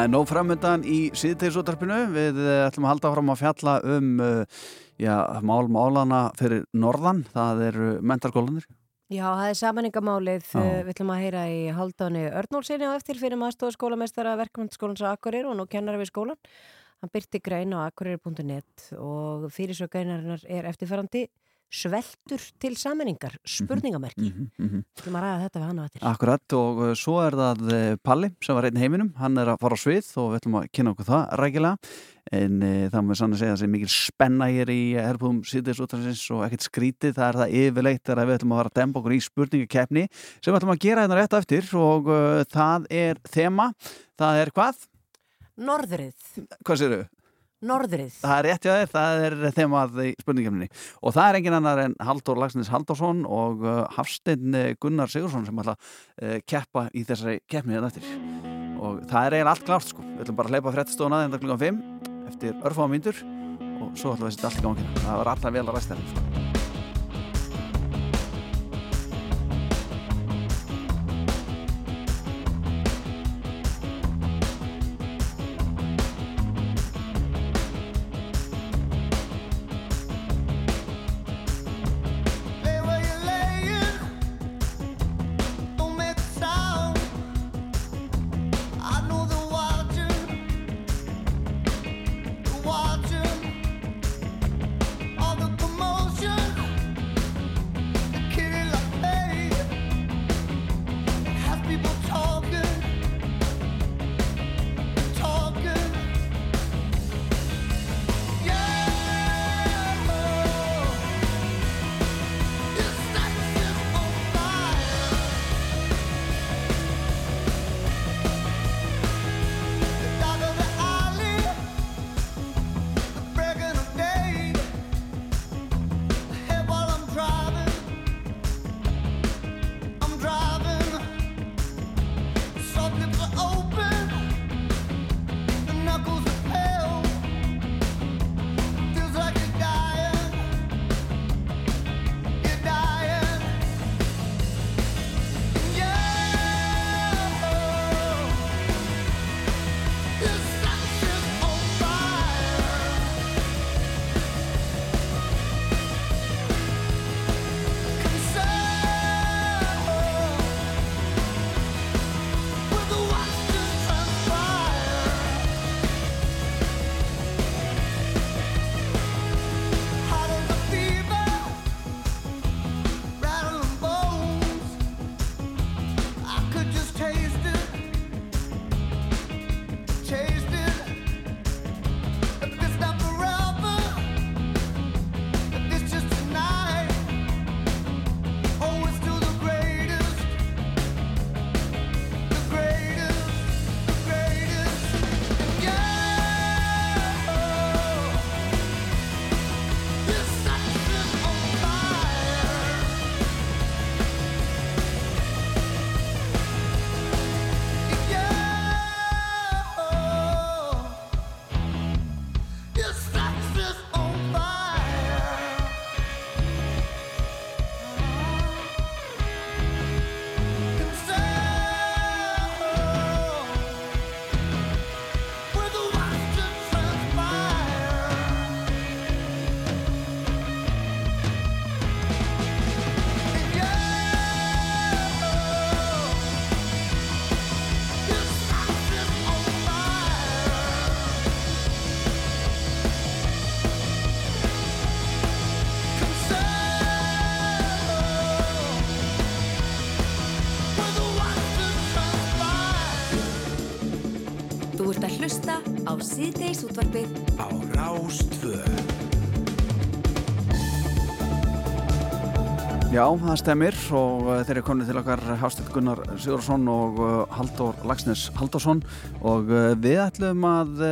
Það er nóg framöndan í síðtegisútarpinu. Við eh, ætlum að halda fram að fjalla um uh, já, mál málana fyrir norðan. Það eru mentarskólanir. Já, það er samanningamálið. Já. Uh, Við ætlum að heyra í Haldáni Örnólsinni á eftir fyrir maður skólamestara verkmyndaskólans á Akureyri og nú kennar við skólan. Hann byrti grein á akureyri.net og fyrir svo greinarinnar er eftirferandi sveltur til samanningar, spurningamerki. Mm -hmm. Við ætlum að ræða þetta við hann á eftir. Akkurat og uh, svo er það uh, Palli sem var einn heiminum. Hann er að fara á svið og við ætlum að kynna okkur það rækilega. En uh, það með sann að segja að það er mikil spenna hér í herrbúðum síðdeisútarsins og ekkert skrítið. Það er það yfirleitt þegar við ætlum að fara að demba okkur í spurningakeppni sem við ætlum að gera hérna rétt á eftir og uh, það er þema. Það er hvað? Norðrið. Hvað sér þau? Norðrið. Það er rétt þér, það er þemað í spurningkefninni og það er engin annar en Halldór Lagsnes Halldórsson og uh, Hafsteinn uh, Gunnar Sigursson sem ætla að uh, keppa í þessari keppni hérna eftir. Og það er eiginlega allt klárt sko. Við ætlum bara að hleypa fréttastofuna þetta klukkan 5 eftir örfáða mínútur og svo ætlum við að setja allt í gangina það var alltaf vel að ræsta þetta á síðdeis útvarpið á Rástvö. Já, það stemir og uh, þeir eru konið til okkar Hástedt Gunnar Sigursson og uh, Halldór Lagsnes Halldórsson og uh, við ætlum að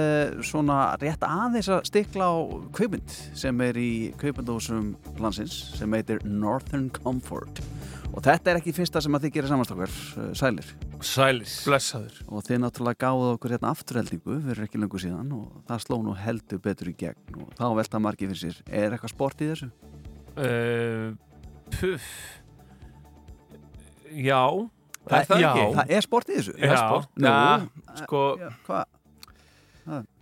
svona rétt aðeins að stikla á kveipmynd sem er í kveipmyndahúsum landsins sem heitir Northern Comfort og þetta er ekki fyrsta sem að þið gerir samanstokkar sælir. Sælir. Blessaður. Og þið náttúrulega gáðu okkur hérna afturheldingu fyrir ekki lengur síðan og það sló nú heldur betur í gegn og þá velta margir fyrir sér. Er eitthvað sport í þessu? Uh, puff. Já. Það- er það já. ekki? Það er sport í þessu? Já. Er sport? Já, Nú, sko. Já, hvað?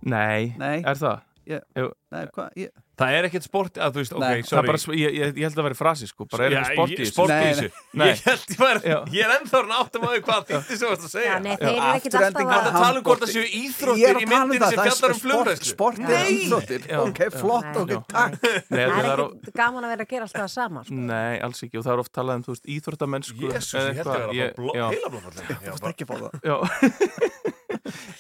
Nei, Nei. er það? Ég- Jú. Nei, hvað? Ég... Það er ekkert sport, að veist, ok, Nei. sorry. Það er bara ég, ég, ég held að væri frasi, sko, bara er ekkert sport í þessu. Nei. Nei. Ég held ég var, ég er ennþá hann áttum að því hvað þýtti sem þú varst að segja. Já, nei, þeir eru ekkert alltaf að- tala um hvort það séu íþróttir í um myndinni það, sem fjallar um flugræslu. sport er íþróttir. Ok, flott, ok, takk. Nei, Það er er ekkert gaman að vera að gera alltaf það sama sko. Nei, alls ekki og það er oft talað um, íþróttamennsku eða ég held að vera bara bló-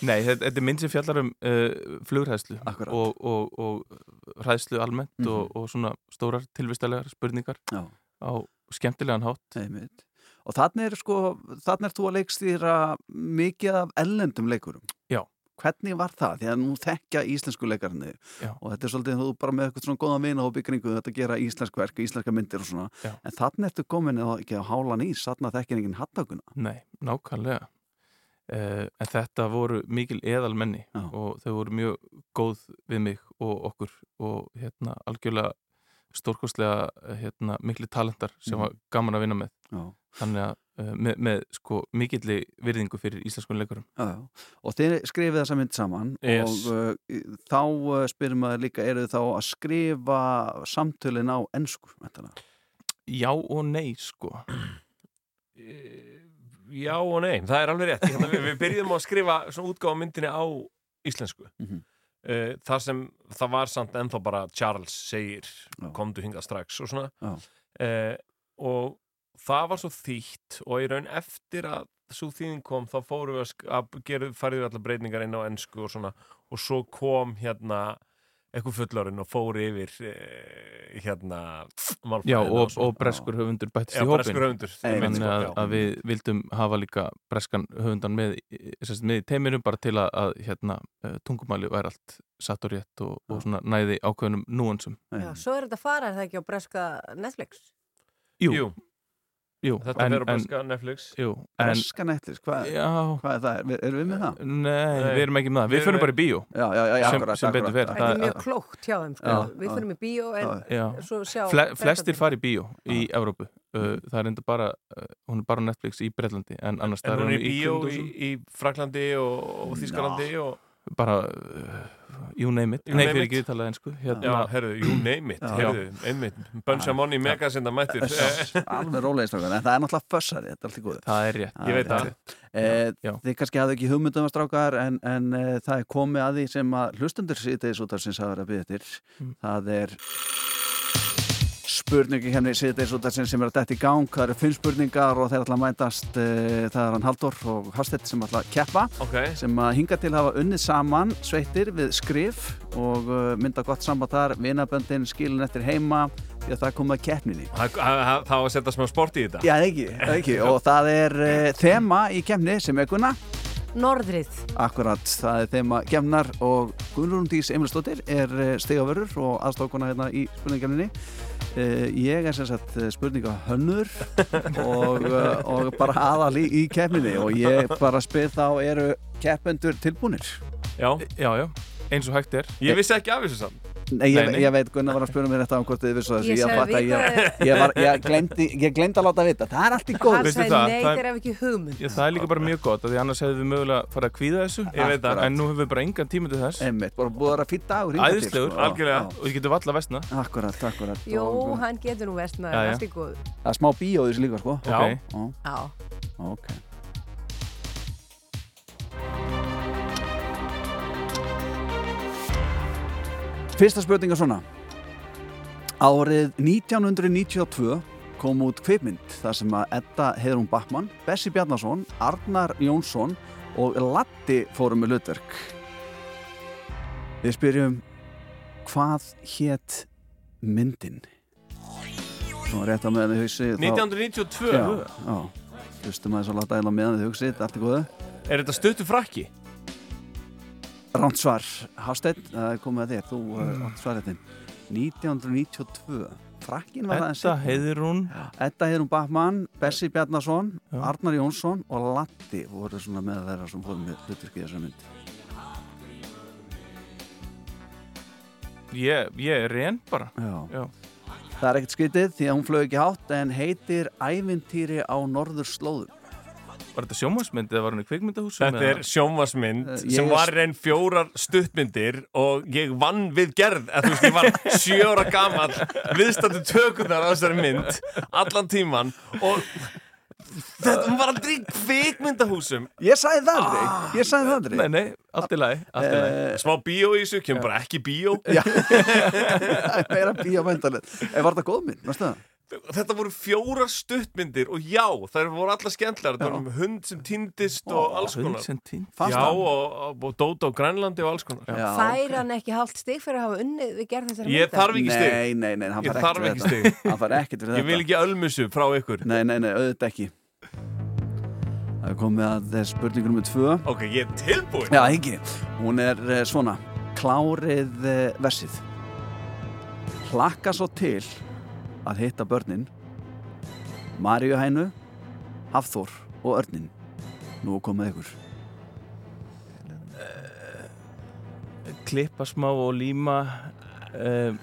Nei, þetta, þetta er mynd sem fjallar um uh, flugræðslu og, og, og ræðslu almennt Mhm. og, og svona stórar tilvistalegar spurningar Já. á skemmtilegan hátt Einmitt. Og þannig er sko, þannig er þú að leikstýra mikið af ellendum leikurum. Já. Hvernig var það? Því að nú þekkja íslensku leikarni Já. og þetta er svolítið þú bara með eitthvað svona góðan vina og byggingu þetta að gera íslensk verk, íslenska myndir og svona. Já. En þannig ertu komin á, ekki á hálan ís, þannig að þekkja enginn hattakuna. Nei, nákvæmlega En þetta voru mikil eðalmenni Já. og þau voru mjög góð við mig og okkur og hérna algjörlega stórkostlega hérna, mikli talentar sem Mhm. var gaman að vinna með Já. þannig að uh, með, með sko mikilli virðingu fyrir íslenskun leikurum Já, já. Og þið skrifið þessa mynd saman Yes. og uh, þá spyrir maður líka, eru þá að skrifa samtölin á ennsku? Já og nei sko Já og nei, það er alveg rétt. Við, við byrjum að skrifa svona útgáfa myndinni á íslensku. Mhm. uh, þar sem það var samt ennþá bara Charles segir Já. komdu hingað strax og svona. Uh, og það var svo þýtt og í raun eftir að svo þýðin kom þá fórum við að, að gera, farið við allar breytingar inn á ennsku og svona og svo kom hérna eitthvað fullorinn og fór yfir eh, hérna Já og, og breskur höfundur bættist Já, í hópin breskur höfundur, sko, að, að við vildum hafa líka breskan höfundan með, sagt, með í teiminu bara til að, að hérna, eh, tungumæli væri allt satt og rétt og, og svona næði ákveðnum núansum. Já, Svo er þetta að fara, er það ekki á breska Netflix? Jú, Jú. Jú, Þetta fer á breska Netflix. En, Breska Netflix, hvað, Já. hvað er það? Er, erum við með það? Nei, við erum ekki með það, við förum bara í bíó Já, já, já, já sem, akkurat, sem betur akkurat. fer Þetta er mjög klókt hjá þeim, sko. Já. Við fyrir í bíó en. Fle, flestir fari í bíó í Evrópu uh, það er enda bara uh, hún er bara Netflix í Breitlandi en annars En staðar hún er í bíó í, Fraklandi og, og Þískalandi og bara uh, you name it. You nei name fyrir it. ekki talaði einsku Já, herru, you name it, herru, einmitt. Bunch of money, megasinda mættir. Alveg rólegist en það er náttúrulega fössari, þetta er allt í góðu. Það er rétt, Ég veit það. Eh, þið kannski hafðu ekki hugmyndum að strákar en, en eh, það er komið að því sem að hlustundur síðdeis út af að vera að byggja eftir. Mm. það er spurningi henni síðdeis út af sinns sem er að detta í gang. Það eru fimm spurningar og þeir ætla að mætast eh, það er hann Halldór og Hafstedt sem ætla að keppa okay. sem að hinga til hafa unnið saman sveittir við skrif og uh, mynda gott samband þar, vinaböndin skilin eftir heima því að það komið að keppninni. Það á að setja smá sport í þetta? Já, ekki, ekki. og það er uh, þema í kemni sem Gunna Norðrið. Akkurat, það er þema kemnar og Gunnrún Dís Emilsdóttir er uh, stegavörur og aðstókuna hérna í spurningakemninni uh, Ég er sem sagt spurningahönnur og, og bara aðal í, í kemninni og ég bara spyr þá eru keppendur tilbúnir? Já, já, já, eins og hægt er. Ég vissi ekki af þessu samt Nei, ég, Nei, nei. ég veit, Gunnar var að spyrja mér þetta um hvort þið vissu þessu. Ég sagði fatta- við ég, ég, var, ég, glemdi, ég glemdi að láta vita. Það er allt í góð Hann sagði það, nei, það er- ekki hugmynd. Já, það er líka bara mjög gott af því annars hefðu við mögulega farið að kvíða þessu. Ég veit það. en nú hefur við bara engan tíma til þess. Einmitt, bara búið að vera fýtt dagur Æðislegur, sko. algjörlega. Og ég getur valla vestna Akkurat, akkurat. Jó, og, hann getur nú vestnað, Já, já. allt í góð. Fyrsta spurninga svona Árið 1992 kom út kveipmynd þar sem að Edda Heiðrún Bachmann, Bessi Bjarnason, Arnar Jónsson og Latti fórum með hlutverk Við spyrjum hvað hétt myndin? Svona rétt á meðan þið hugsi þá- 1992? Já, já Hlustum að láta einn á meðan þið hugsi Allt er góðu Er þetta stöttu frakki? Ránt svar, Hafsteinn, það er komið að þér. Þú Mm. átt svaretinn 1992 Frakkin var það en Edda seinna. Heiðrún. Edda Heiðrún Bachmann, Bessi Bjarnason Arnar Jónsson og Latti voru svona með þeirra sem fórum með hlutverkið þessar mynd. Ég, ég er reyn bara. Já. Já. Það er ekkert skytið því að hún flög ekki hátt en heitir Ævintýri á norður slóðum Var þetta sjómasmynd eða var hann í kvikmyndahúsum? Þetta er sjónvarsmynd Eh, ég sem er- var reyn fjórar stuttmyndir og ég vann við gerð að þú veist, ég var sjö ára gamall viðstættu tökurnar á þessari mynd allan tíman og þetta hún var aldrei í kvikmyndahúsum. Ég sagði það aldrei, ég sagði það aldrei. Nei, nei, allt í lagi, allt í lagi. Eh, Smá bíó í þessu, kemur bara ekki bíó. Já, meira bíómyndalit En var það góð mynd, veistu það? Þetta voru fjórar stuttmyndir og já, þær voru allar skemmtlar þetta voru um hund sem týndist og alls hund konar. sem týndist. Já, og, og, og dót á Grænlandi og alls konar. Fær hann ekki hálft stig fyrir að hafa unnið við gerð þessari Ég myndar? þarf ekki stig. Nei, nei, nei, hann Ég fær þarf ekkert stig. þetta. Hann fær ekkert fyrir Ég vil ekki ölmusu frá ykkur. Nei, nei, nei, auðvitað ekki. Það er komið að þess spurningur nummer tvö. Ok, ég er tilbúin Já, ekki Hún er eh, svona. Klárið eh, versið. Hlakka svo til að hitta börnin Maríuhænu Hafþór og Örnin Nú komið ykkur. Klippa smá og líma um,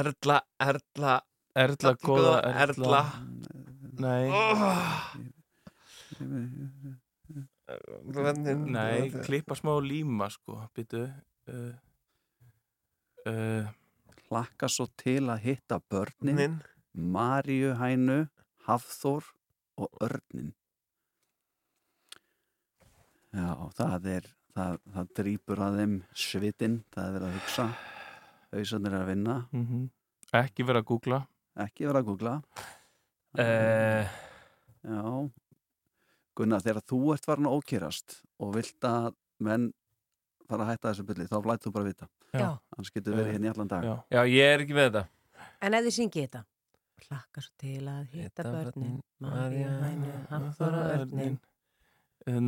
Erla, Erla Erla, góða Erla. Nei. Nei, klippa smá og líma sko Býtu uh, uh, Hlakka svo til að hitta börnin. Nin. Maríuhænu Hafþór og Örnin Já, það er það, það drýpur að þeim svitinn, það er verið að hugsa. Hausarnir er að vinna. Mm Ekki vera að googla. Ekki vera að googla. Uh, Já. Gunnar, þegar þú ert farin að ókýrast og vilt að menn fara að hætta þessu byrli, þá lætt þú bara vita. Já. Annars getur verið hérna í allan dag. Já, Já, ég er ekki með þetta. En ef þið syngið þetta Hlakka svo til að hitta börnin. Maríu, hænu, Hafþór og Örnin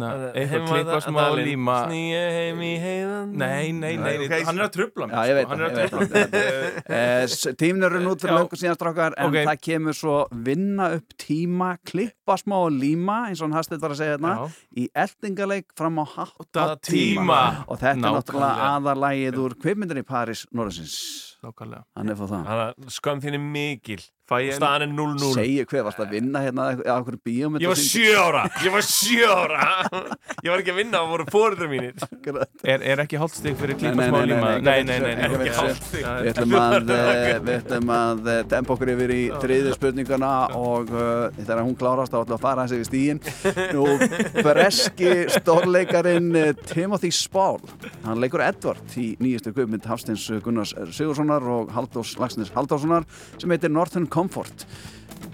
að eitthvað klippa smá líma. Snýja heim í heiðan. Nei, nei, nei, hann er að trubla mig Já, ég veit sko, hann það, er að ég trufla veit mig. það Eh, nút fyrir Já. löngu síðan strákar en það kemur svo vinna upp tíma klippa smá og líma eins og hann hastið var að segja hérna í eldingaleik fram á hátta tíma. tíma. og þetta er náttúrulega Nákvæmlega. aðarlægið úr kveipmyndin í Paris Norðarsins Nákvæmlega. Hann er fóð það. Þannig að skömm þín er mikil. Staðan er 0-0 Segju hver varst að vinna hérna á okkur bíómynd Ég var sjö ára. Ég var sjö ára. Ég var ekki að vinna Það voru fóruður mínir. Er, er ekki hálfstig fyrir klippa Nei, smá nei, og nei, líma? nei, Nei, nei, nei, nei, ekki hálfstig. Við ætlum að, við ætlum að dempa okkur yfir í þriðju spurninguna og uh, þegar hún klárast þá við að fara þessi við stígin. Nú, breski stórleikarin uh, Timothy Spall, hann leikur Edward í nýjastu guðmynd Hafstins Gunnars Sigurssonar og Haldós Lagsnes Halldórssonar sem heitir Northern Comfort.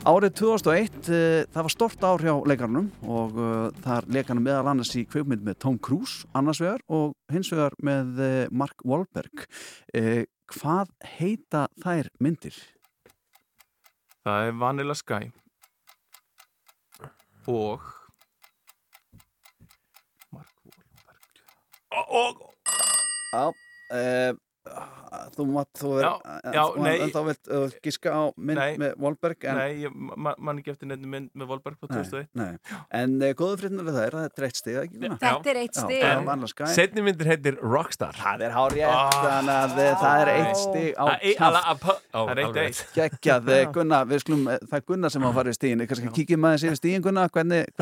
Árið 2001, uh, það var stort ár hjá leikarnum og uh, þar leik hann meðal annars í kveikmynd með Tom Cruise annars vegar og hins vegar með uh, Mark Wahlberg. Hvað heita þær myndir? Það er Vanilla Sky og Og Já, uh, þú mátt, þú er, nei. en þá vilt uh, giska á mynd Nei. með Wahlberg en, Nei, ég ma- man ekki eftir nefnum mynd með Volberg på 2001 nei, en uh, góðu fréttinur það er að þetta er eitt? Gunnar? Þetta er eitt Vanilla Sky. Setni myndir heitir Rockstar Það er hár rétt, þannig að uh, það er eitt stig á ó, Það er eitt eitt. Geggjað, eh, Gunnar, við skulum, eh, það er Gunnar sem á að fara í stíðin, kannski kíkjum maður sér stíðin Gunnar, hvernig,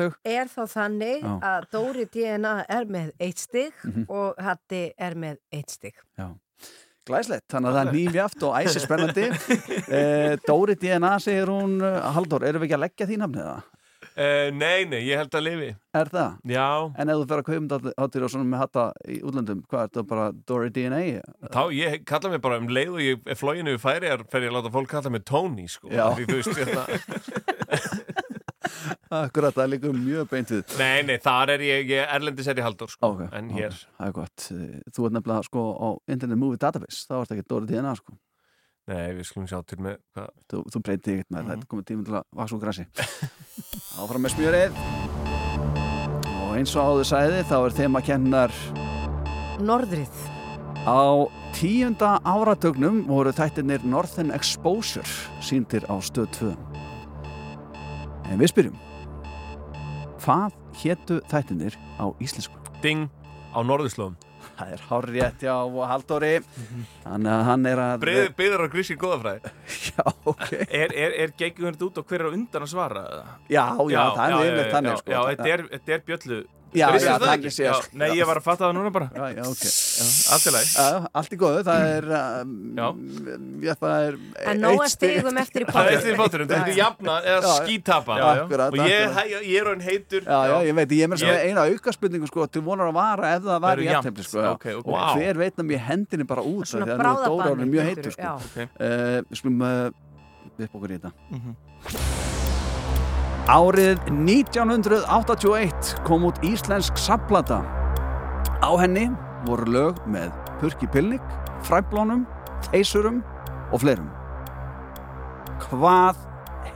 þau? er þá þannig að Dóri DNA er með eitt stig Mhm. og Hatti er með eitt stig. Já. Glæslegt, þannig að það er nýfjaft og æsi spennandi. Eh, Dóri DNA segir hún, eh, Halldór, erum við ekki að leggja því nafnið það? Uh, nei, nei, ég held að lifi Er það? Já En ef þú fer að kaupum hátir og svona með hatta í útlöndum, hvað er það bara Dory DNA? Þá, ég kalla mig bara um leið og ég er flóginu við færiðar fer ég að láta fólk kalla mig Tony sko. Já. Því, þú veist, hérna, Akkurat, það er líka mjög beint við Nei, nei, þar er ég, ég erlendis er ég haldur sko. Ok, En hér Það er gott. Þú ert nefnilega sko á Internet Movie Database, þá ert ekki Dory DNA sko. Nei, við skulum sjá til með hvað Þú, þú breytið ekkert með það, þetta er komið tíminn til að vaks úr grassi. Áfram með smjörið. Og eins og áður sæði, þá er þeim að kennar Norðrið. á tíunda áratögnum voru þættirnir Northern Exposure síndir á stöð 2. En við spyrjum, hvað hétu þættirnir á íslensku? Ding á norðurslóðum Það er hárrétt já og Halldóri Þannig að hann er að Breiður byður á gríski góðafræði Já, ok Er, er, er geggjum þetta út og hver er undan að svara? eða? Já, já, það er yfirleitt þannig, já, sko. Já, þetta er, þetta er bjöllu Já, já, það þannig ekki? sko. Nei, ég var að fatta það núna bara. Já, já, ok. Allt í lagi. Já, allt í góðu, það er um, Já. já, það er En nóg að stigum eftir í Það er pottinum. eftir í fóturinn, þetta er jafna eða skítapa. Og ég, akkurat. ég, ég er hann heitur. Já, já, ég veit, ég er með Ég- eina auka spurningu sko, til vonar að vara ef það var í jafnt, jafntefli sko, og hver veit að mér hendinni bara út að nú er Dóra orðin mjög heitur sko. Við skulum uh, upp okkur í þetta. Mhm. Árið 1981 kom út íslensk samplata Á henni voru lög með Purki Pilnik, Fræblónum, Þeisurum og fleirum. Hvað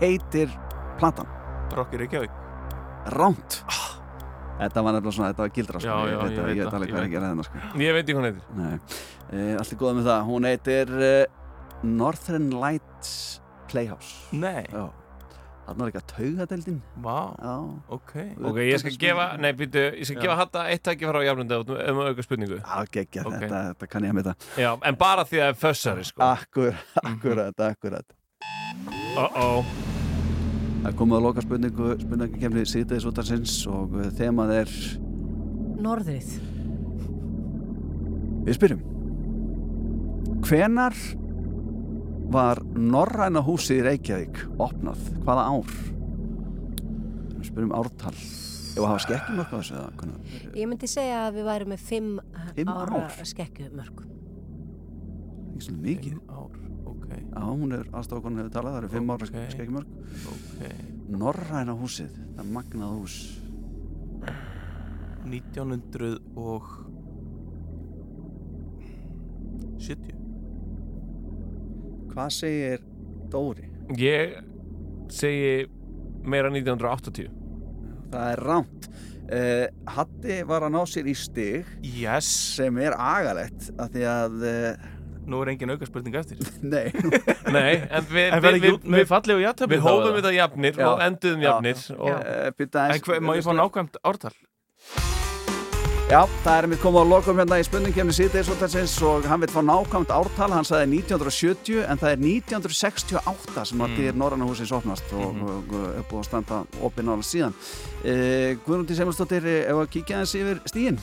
heitir platan? Rocky Reykjavík. Ránt. Þetta var nefnilega svona, þetta var gildra sko. Já, já, ég, veit, ég ég veit það, alveg ég hvað veit að gera þennan sko. Ég veit ekki hvað hún heitir. Nei, e, allt er góða með það. Hún heitir uh, Northern Lights Playhouse. Nei, Já Þarna var ekki að taugadeldin vá, Já. ok. Ok, ég skal gefa, nei, býtu, ég skal Já. gefa Hatta eitt tæki frá jafnunda um um auka spurningu. Já, geggja, Ok. þetta, þetta kann ég að með það Já, en bara því að það er fössari, sko. Akkur, akkurat, akkurat. Uh-oh. Það er komið að loka spurningu Spurningu kemni síðdeis út af sinns Og uh, þemað er Norðrið. Við spyrjum. Hvenar var Norræna húsið í Reykjavík opnað? Hvaða ár? Við spyrjum ártal Ef að hafa skekkjum eitthvað þessu eða hvernig? Ég myndi segja að við værum með fimm, Fimm ára ár? skekkjumörk. Ekki svona mikið Fimm ár, ok Já, hún er aðstofakonun hefur talað, það eru fimm ára Ok. okay. skekkjumörk Ok Norræna húsið, það er magnað hús 1900 og 70 Hvað segir Dóri? Ég segi meira 1980 Það er rámt uh, Hatti var að ná sér í stig Yes. sem er agalegt af því að uh, Nú er engin auka spurning eftir. Nei, Nei, en við, En við, verður við, ekki með við, hófum þetta jafnir Já. og enduðum jafnir og, uh, En hver, má ég fá nákvæmt ártal? Já, það er mitt komið að lokum hérna í spurningkefni síðdeis og hann vil fá nákvæmt ártal, hann sagði 1970 en það er 1968 sem að dyr Norræna húsins opnast og, og, er búið að standa opinn álega síðan. Uh, Guðrúndi Semelsdóttir, ef að kíkja aðeins yfir stígin?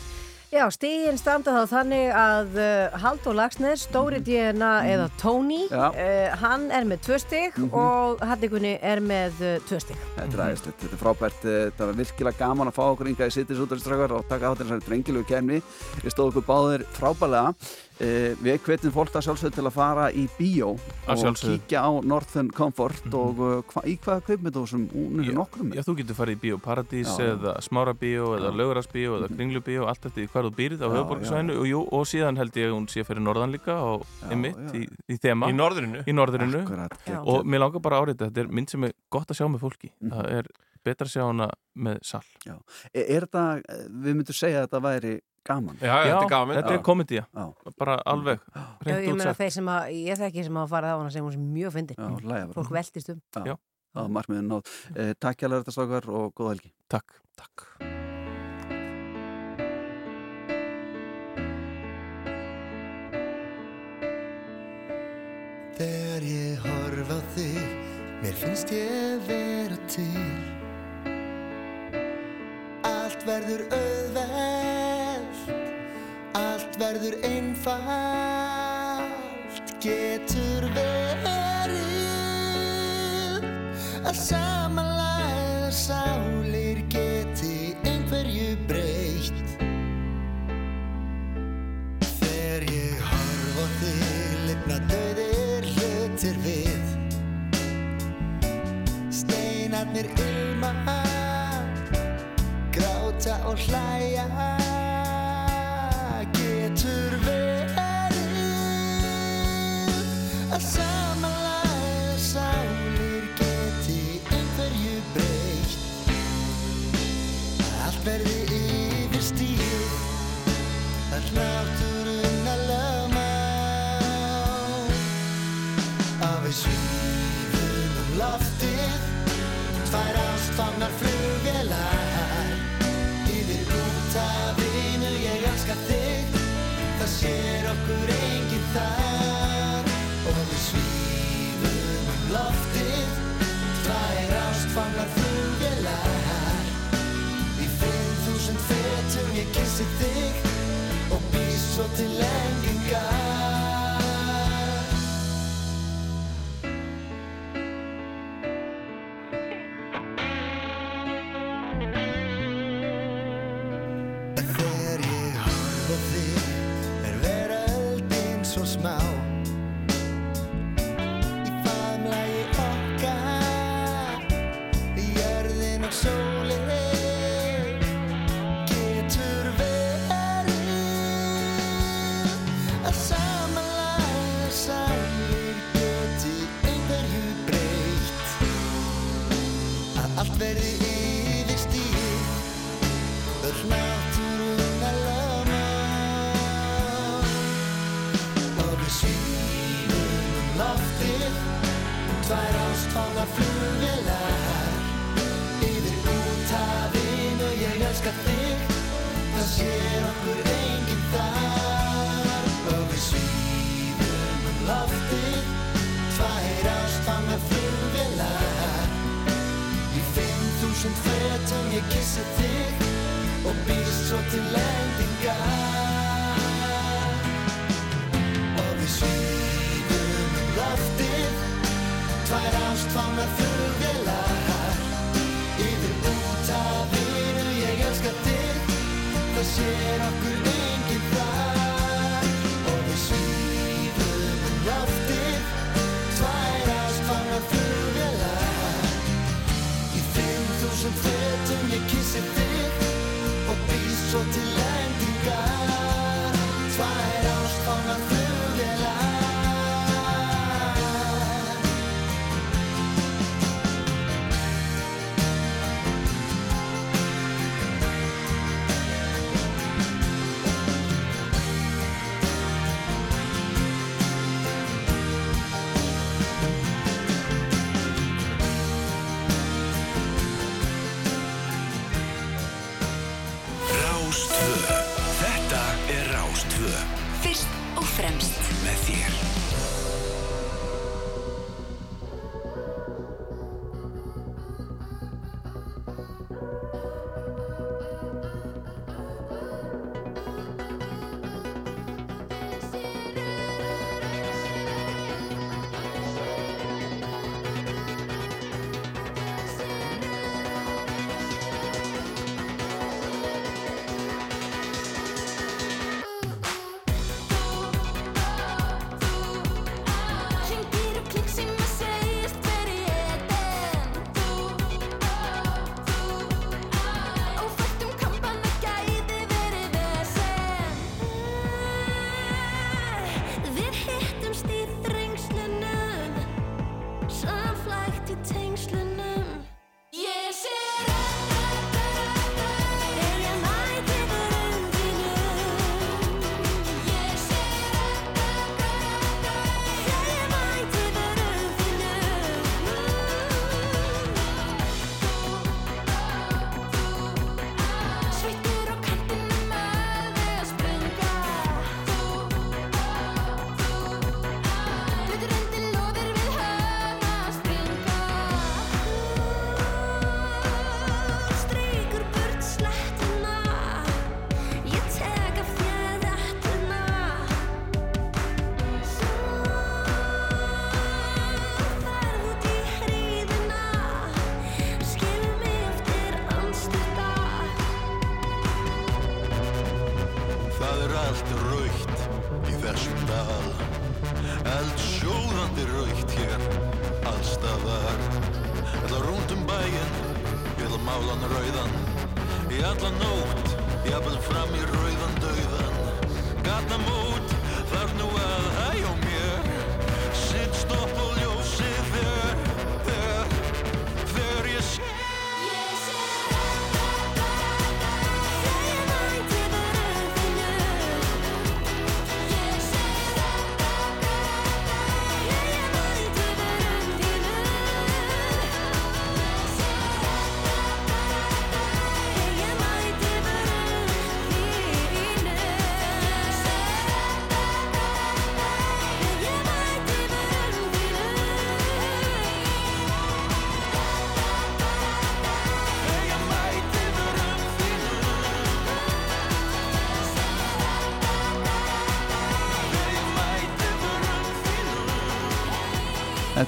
Já, stígin standa þá þannig að uh, Haldur Lagsnes, Stóri DNA eða Tony, uh, hann er með tvö stig og Hattikunni er með uh, tvö stig. Þetta er aðeinslegt, þetta er frábært, eh, þetta var virkilega gaman að fá okkur yngar í sittis útverðistrakar og taka á þessari drengilegu kemni. Við stóðum okkur báðir frábælega. Uh, við hvetjum fólk að sjálfsögðu til að fara í bíó og kíkja á Northern Comfort og uh, hva, í hvaða kveipmyndósum hún er nokkrum Já, þú getur farið í Bíó Paradís Já. eða Smára Bíó eða Laugararsbíó eða Kringlu Bíó, allt eftir hvar þú býrð á Já, höfuborgarsvæðinu og, jú, og síðan held ég að hún sé fyrir norðan líka og einmitt já. í, í þema. Í norðrinu? Í norðurinu Akkurat, og mér langar bara að áreita þetta er mynd sem er gott að sjá með fólki. Mhm. það er betra að sjá hana með sal Já. Er, er þetta, eh, við myndum segja að þetta væri gaman Já, þetta er gaman þetta er komedía Já. bara alveg Já, ég meina þeir sem að, ég þekki sem að fara á hana sem hún sem mjög fyndi. Já, hlæja bara. Fólk veltist um. Já, það var markmiðin nátt. Eh, takk hjá þetta stakar og góða helgi. Takk Takk. Þegar ég horf á þig, mér finnst ég vera til Allt verður auðveld, allt verður einfalt, getur verið að samanlæða sálir geti einhverju breytt. Þegar ég horf á þig, lefna döðir hlutir við, steinarnir ilma gráta og hlæja getur verið að samanlæða sæl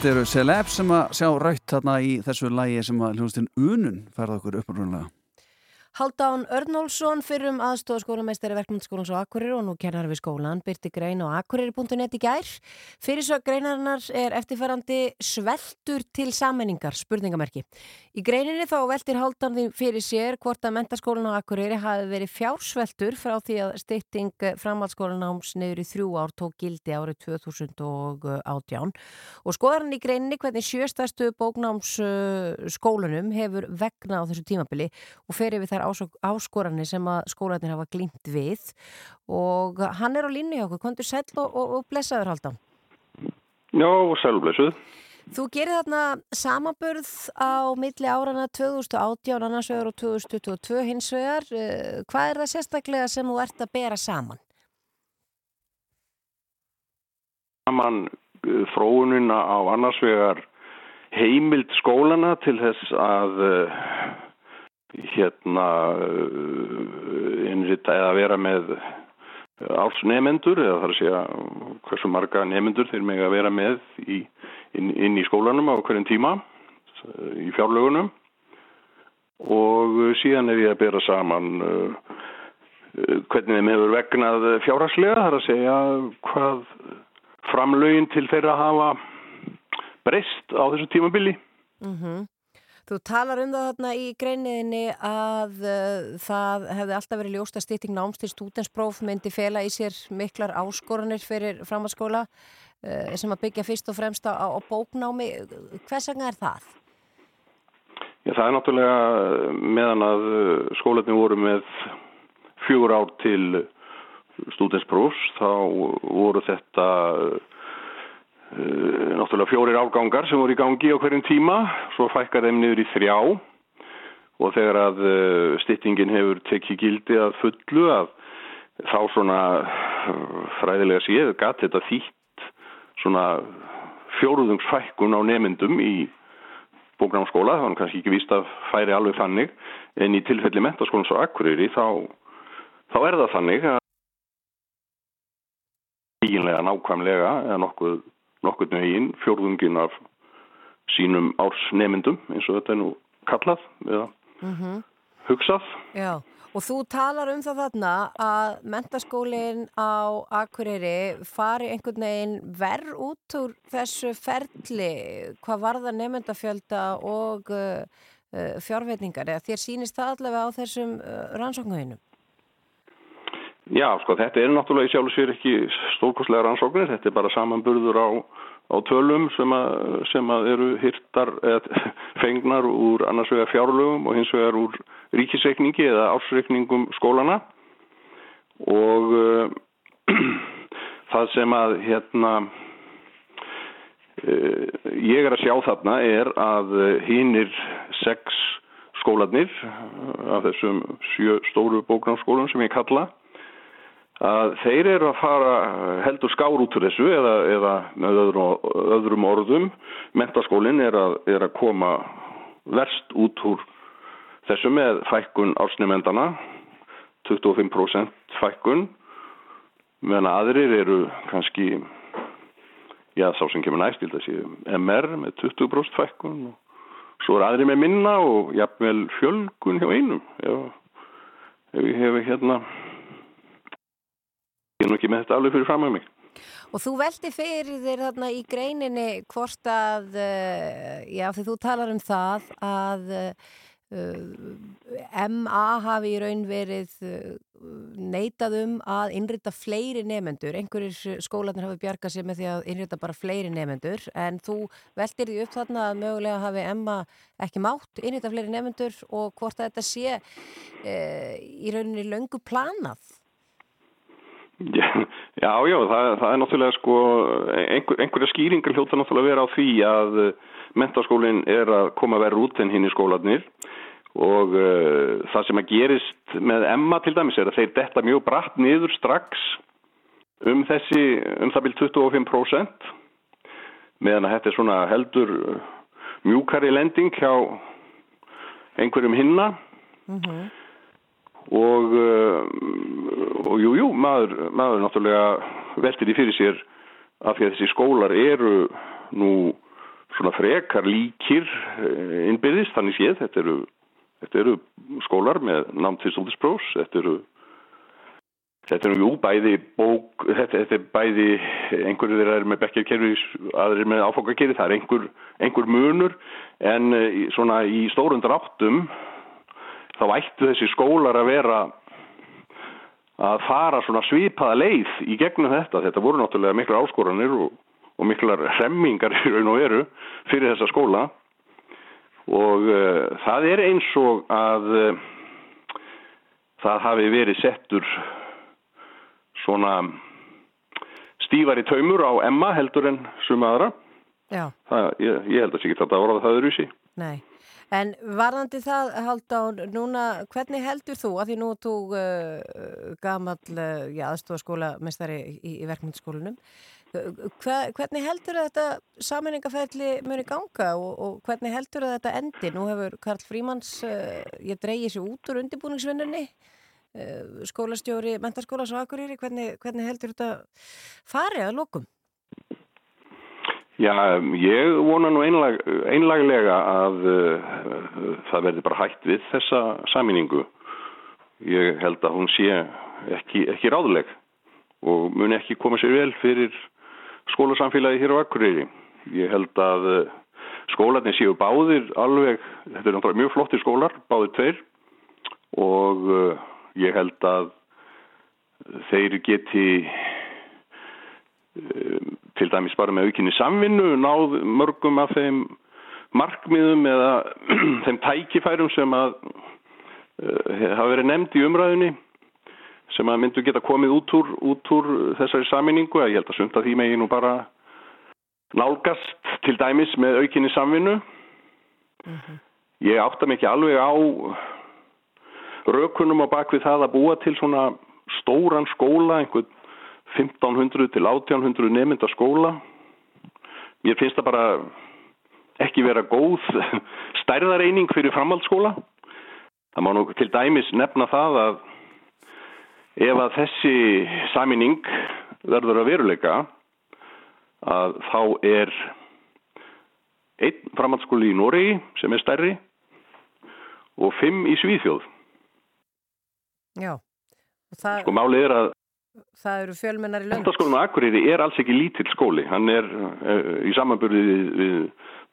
Þetta eru celeb sem að sjá raut þarna í þessu lægi sem að hljóðstinn Unun færða okkur upprunlega. Haldán Örnólfsson fyrrum aðstofskólameistari verkmyndaskólans á Akureyri og nú kennar við skólan byrti grein á akureyri.net í gær. Fyrirsök greinarinnar er eftirfærandi sveltur til sammenningar, spurningamerki. Í greininni þá veltir Haldán því fyrir sér hvort að mentaskólan á Akureyri hafi verið fjársveltur frá því að stytting framhaldsskólanáms niður í þrjú ár tók gildi árið 2018 og skoðar hann í greininni hvernig sjöstastu bóknáms skólunum hefur vegna á þessu tímabili og fer yfir þær ások- áskoranir sem að skólanir hafa glýmt við og hann er á línu hjá okkur, kontur sæll og, og, og blessaður haldan. Já, sælblessuð. Þú gerir þarna samanburð á milli árana 2018 annars vegar og 2022 hins vegar. Eh, Hvað er það sérstaklega sem þú ert að bera saman? Saman uh, þróunina á annars vegar heimild skólana til þess að uh, hérna uh, innrita eða vera með ársnemendur eða þar að segja hversu marga nemendur þeir mega vera með í, inn, inn í skólanum á hverjum tíma í fjárlögunum. Og uh, síðan er ég að bera saman uh, hvernig þeim hefur vegnað fjárhagslega þar að segja hvað framlögin til þeirra hafa breyst á þessu tímabili. Mm Þú talar um það þarna í greiniðinni að uh, það hefði alltaf verið ljóst að stytting náms til stúdenspróf myndi fela í sér miklar áskoranir fyrir framhaldsskóla uh, sem að byggja fyrst og fremst á, á bóknámi. Hvers vegna er það? Já, það er náttúrulega meðan að skólanir voru með fjögur ár til stúdensprófs þá voru þetta náttúrulega fjórir árgangar sem voru í gangi á hverjum tíma. Svo fækkar þeim niður í þrjá. Og þegar að uh, styttingin hefur tekið gildi að fullu að þá svona uh, fræðilega séð gatt þetta þýtt svona fjóruðungsfækkun á nemyndum í bóknámsskóla, það var kannski ekki víst að færi alveg þannig, en í tilfelli mentaskólans á Akureyri þá, þá er það þannig að eiginlega nákvæmlega eða nokkuð, nokkuð negin fjórðungin af sínum ársnemyndum eins og þetta er nú kallað eða Mm hugsað. Já, og þú talar um það þarna að mentaskólinn á Akureyri fari einhvern veginn verð út úr þessu ferli hvað varða nefndafjölda og uh, uh, fjárvetningar eða þér sýnist það allavega á þessum uh, rannsóknuðinum? Já, sko, þetta er náttúrulega í sjálf og sér ekki stórkostlega rannsóknir, þetta er bara samanburður á, á tölum sem að, sem að eru hirtar fengnar úr annars vegar fjárlögum og hins vegar úr ríkisreikningi eða ársreikningum skólana og uh, það sem að hérna uh, ég er að sjá þarna er að hinnir sex skólanir af þessum sjö stóru bóknámsskólum sem ég kalla að þeir eru að fara heldur skár út úr þessu eða, eða með öðrum, öðrum orðum. Mentaskólinn er er að koma verst út úr þessu með fækkun ársnumendana 25% fækkun meðan aðrir eru kannski já þá sem kemur næst MR með 20% fækkun svo er aðrir með minna og jafnvel fjölgun hjá einum ef, ef ég hef hérna ég er nú ekki með þetta alveg fyrir fram að mig. Og þú veldi fyrir þér þarna í greininni hvort að, uh, já því þú talar um það að uh, uh, MA hafi í raun verið uh, neitað um að innrita fleiri nefendur. Einhverjir skólanir hafi bjargað sér með því að innrita bara fleiri nefendur en þú veldir því upp þarna að mögulega hafi MA ekki mátt innrita fleiri nefendur og hvort að þetta sé uh, í rauninni löngu planað. Já, já, já það, það er náttúrulega sko, einhver, einhverja skýringar hljóta náttúrulega að vera á því að mentaskólinn er að koma verið út en hinn í skólanir og uh, það sem að gerist með Emma til dæmis er að þeir detta mjög bratt niður strax um þessi, um það byrj 25% meðan að þetta er svona heldur mjúkari lending hjá einhverjum hinna. Og uh, og jú, jú, maður, maður náttúrulega veltir því fyrir sér af því að þessi skólar eru nú svona frekar líkir eh, innbyrðist, þannig séð, þetta eru, þetta eru skólar með námt til stúdinsprófs, þetta eru Þetta er jú bæði bók, þetta, þetta er bæði, einhverju þeirra er með bekkjarkerfi, aðrir með áfokakerfi, það er einhver, einhver munur en eh, í- svona í stórum dráttum þá ættu þessi skólar að vera að fara svona svipaða leið í gegnum þetta. Þetta voru náttúrulega miklar áskoranir og, og miklar remmingar í raun og veru fyrir þessa skóla og uh, það er eins og að uh, það hafi verið settur svona stífari taumur á Emma heldur en suma aðra. Já. Það, ég, ég held að sé ekki þetta að voru það öðruvísi. Nei, en varðandi það Haldán, núna, hvernig heldur þú, að því nú þú uh, gamall, uh, já, aðstofaskóla mestari í, í verkmyndsskólanum, hva, hvernig heldur þetta saminningaferli muni ganga og, og hvernig heldur þetta endi? Nú hefur Karl Frímans, uh, ég dreigi sér út úr undirbúningsvinnunni, uh, skólastjóri, mentaskólas og akurýri, hvernig, hvernig heldur þetta farið að lokum? Já, ég vona nú einlag, einlaglega að uh, það verði bara hægt við þessa saminningu. Ég held að hún sé ekki, ekki ráðleg og mun ekki koma sér vel fyrir skólasamfélagi hér á Akureyri. Ég held að uh, skólarnir séu báðir alveg, þetta er náttúrulega mjög flottir skólar, báðir tveir og uh, ég held að þeir geti til dæmis bara með aukinni samvinnu náð mörgum af þeim markmiðum eða þeim tækifærum sem að uh, hafa verið nefnd í umræðunni sem að myndu geta komið út úr, út úr þessari saminningu ég held að sunda því megi nú bara nálgast til dæmis með aukinni samvinnu. Ég átta ekki alveg á rökunum á bakvið það að búa til svona stóran skóla, einhvern 1500 til 1800 nemynda skóla. Mér finnst það bara ekki vera góð stærðareining fyrir framhaldsskóla. Það má nú til dæmis nefna það að ef að þessi saminning verður að veruleika að þá er einn framhaldsskóli í Noregi sem er stærri og fimm í Svíþjóð. Já, Sko málið er að það eru fjölmennar í lönd. Mentaskólinn á Akureyri er alls ekki lítill skóli. Hann er uh, í samanburði við,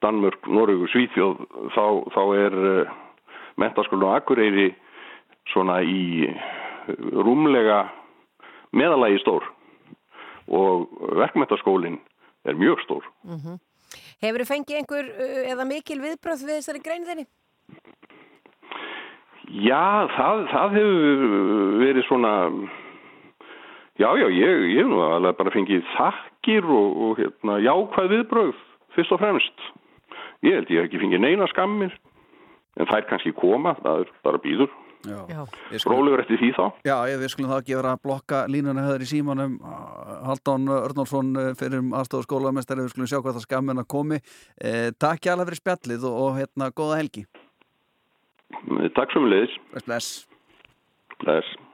Danmörk, Noregur, Svíþjóð, þá, þá er uh, mentaskólinn á Akureyri svona í rúmlega meðalagi stór og verkmentaskólinn er mjög stór. Mm Hefur þið fengið einhver uh, eða mikil viðbröð við þessari grein þinni? Já, það, það hefur verið svona, já, já, ég, ég nú alveg bara fengið þakkir og, og hérna, jákvæð viðbröð fyrst og fremst. Ég held ég ekki fengið neina skammir, en þær kannski koma, það er bara býður. Já. Rólegur eftir því þá. Já, ég við skulum þá ekki vera að blokka línuna höður í símanum Haldón Örnólfsson fyrir aðstofa skólamestari við skulum sjá hvað það skammin að komi eh, Takk hjá alveg fyrir spjallið og, og hérna góða helgi Takk sem við leiðis. Bless, bless. Bless.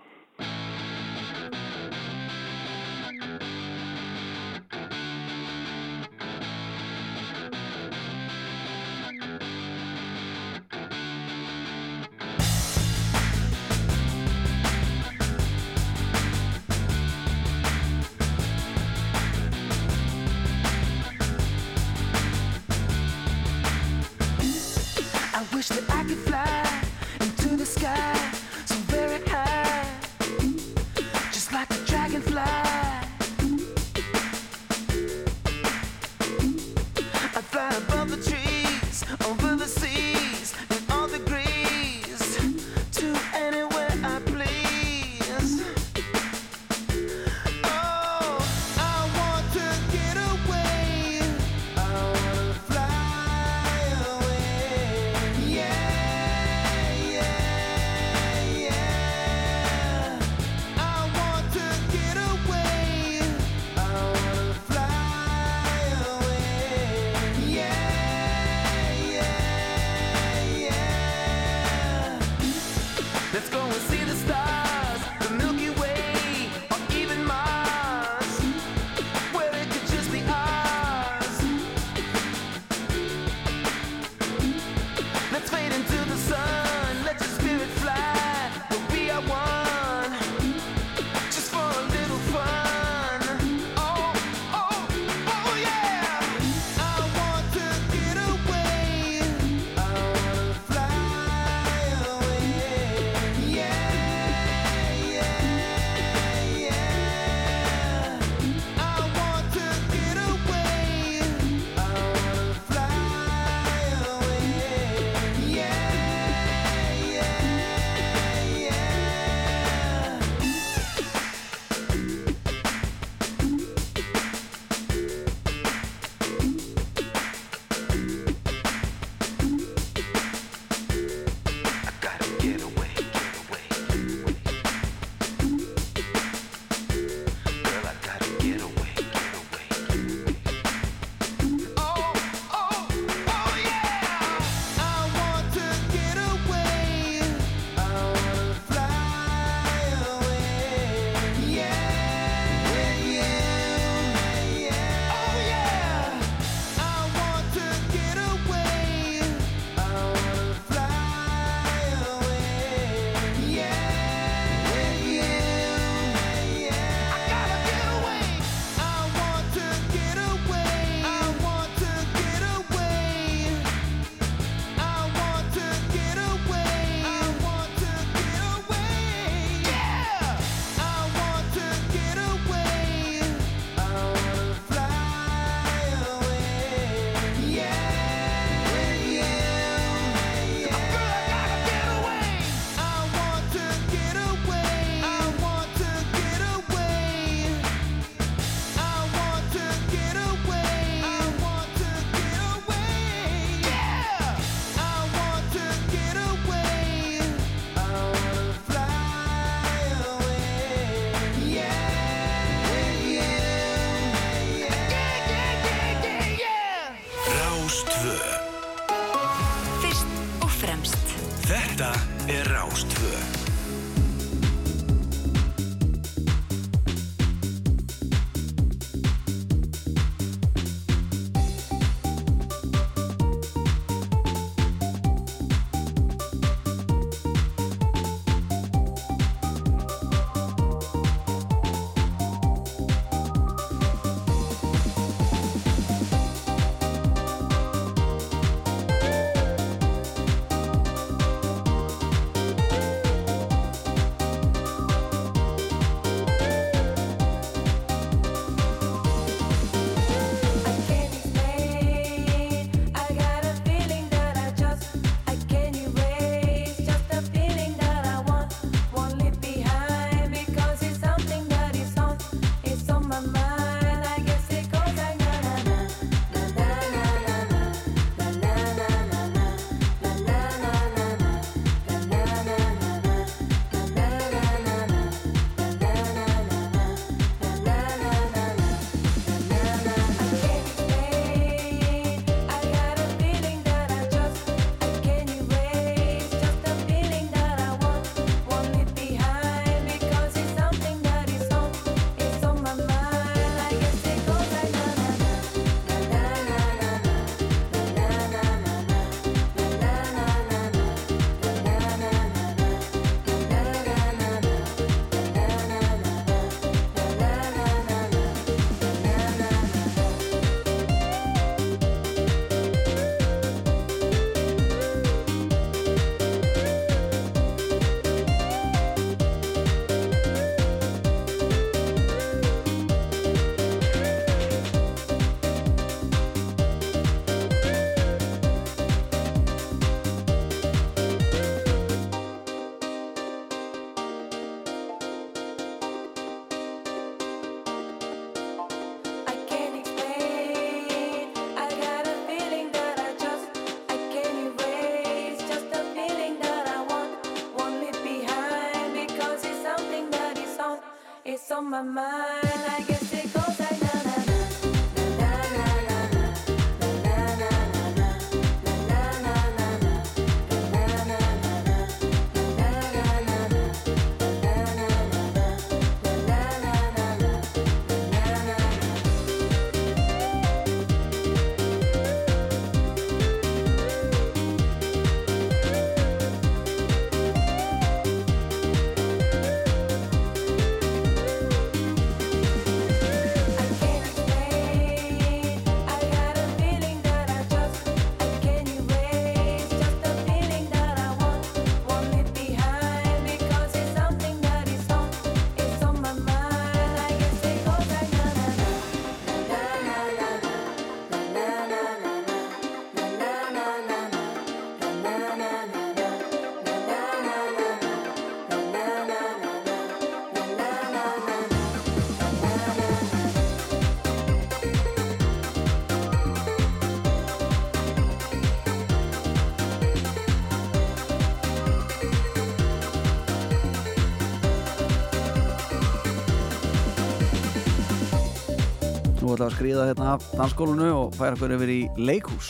Við að skriða hérna af dansskólinu og færa okkur yfir í leikhús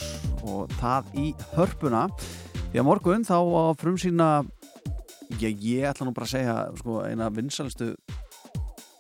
og það í hörpuna. Því að morgun þá á frumsýna, já ég ætla nú bara að segja sko, eina vinsalistu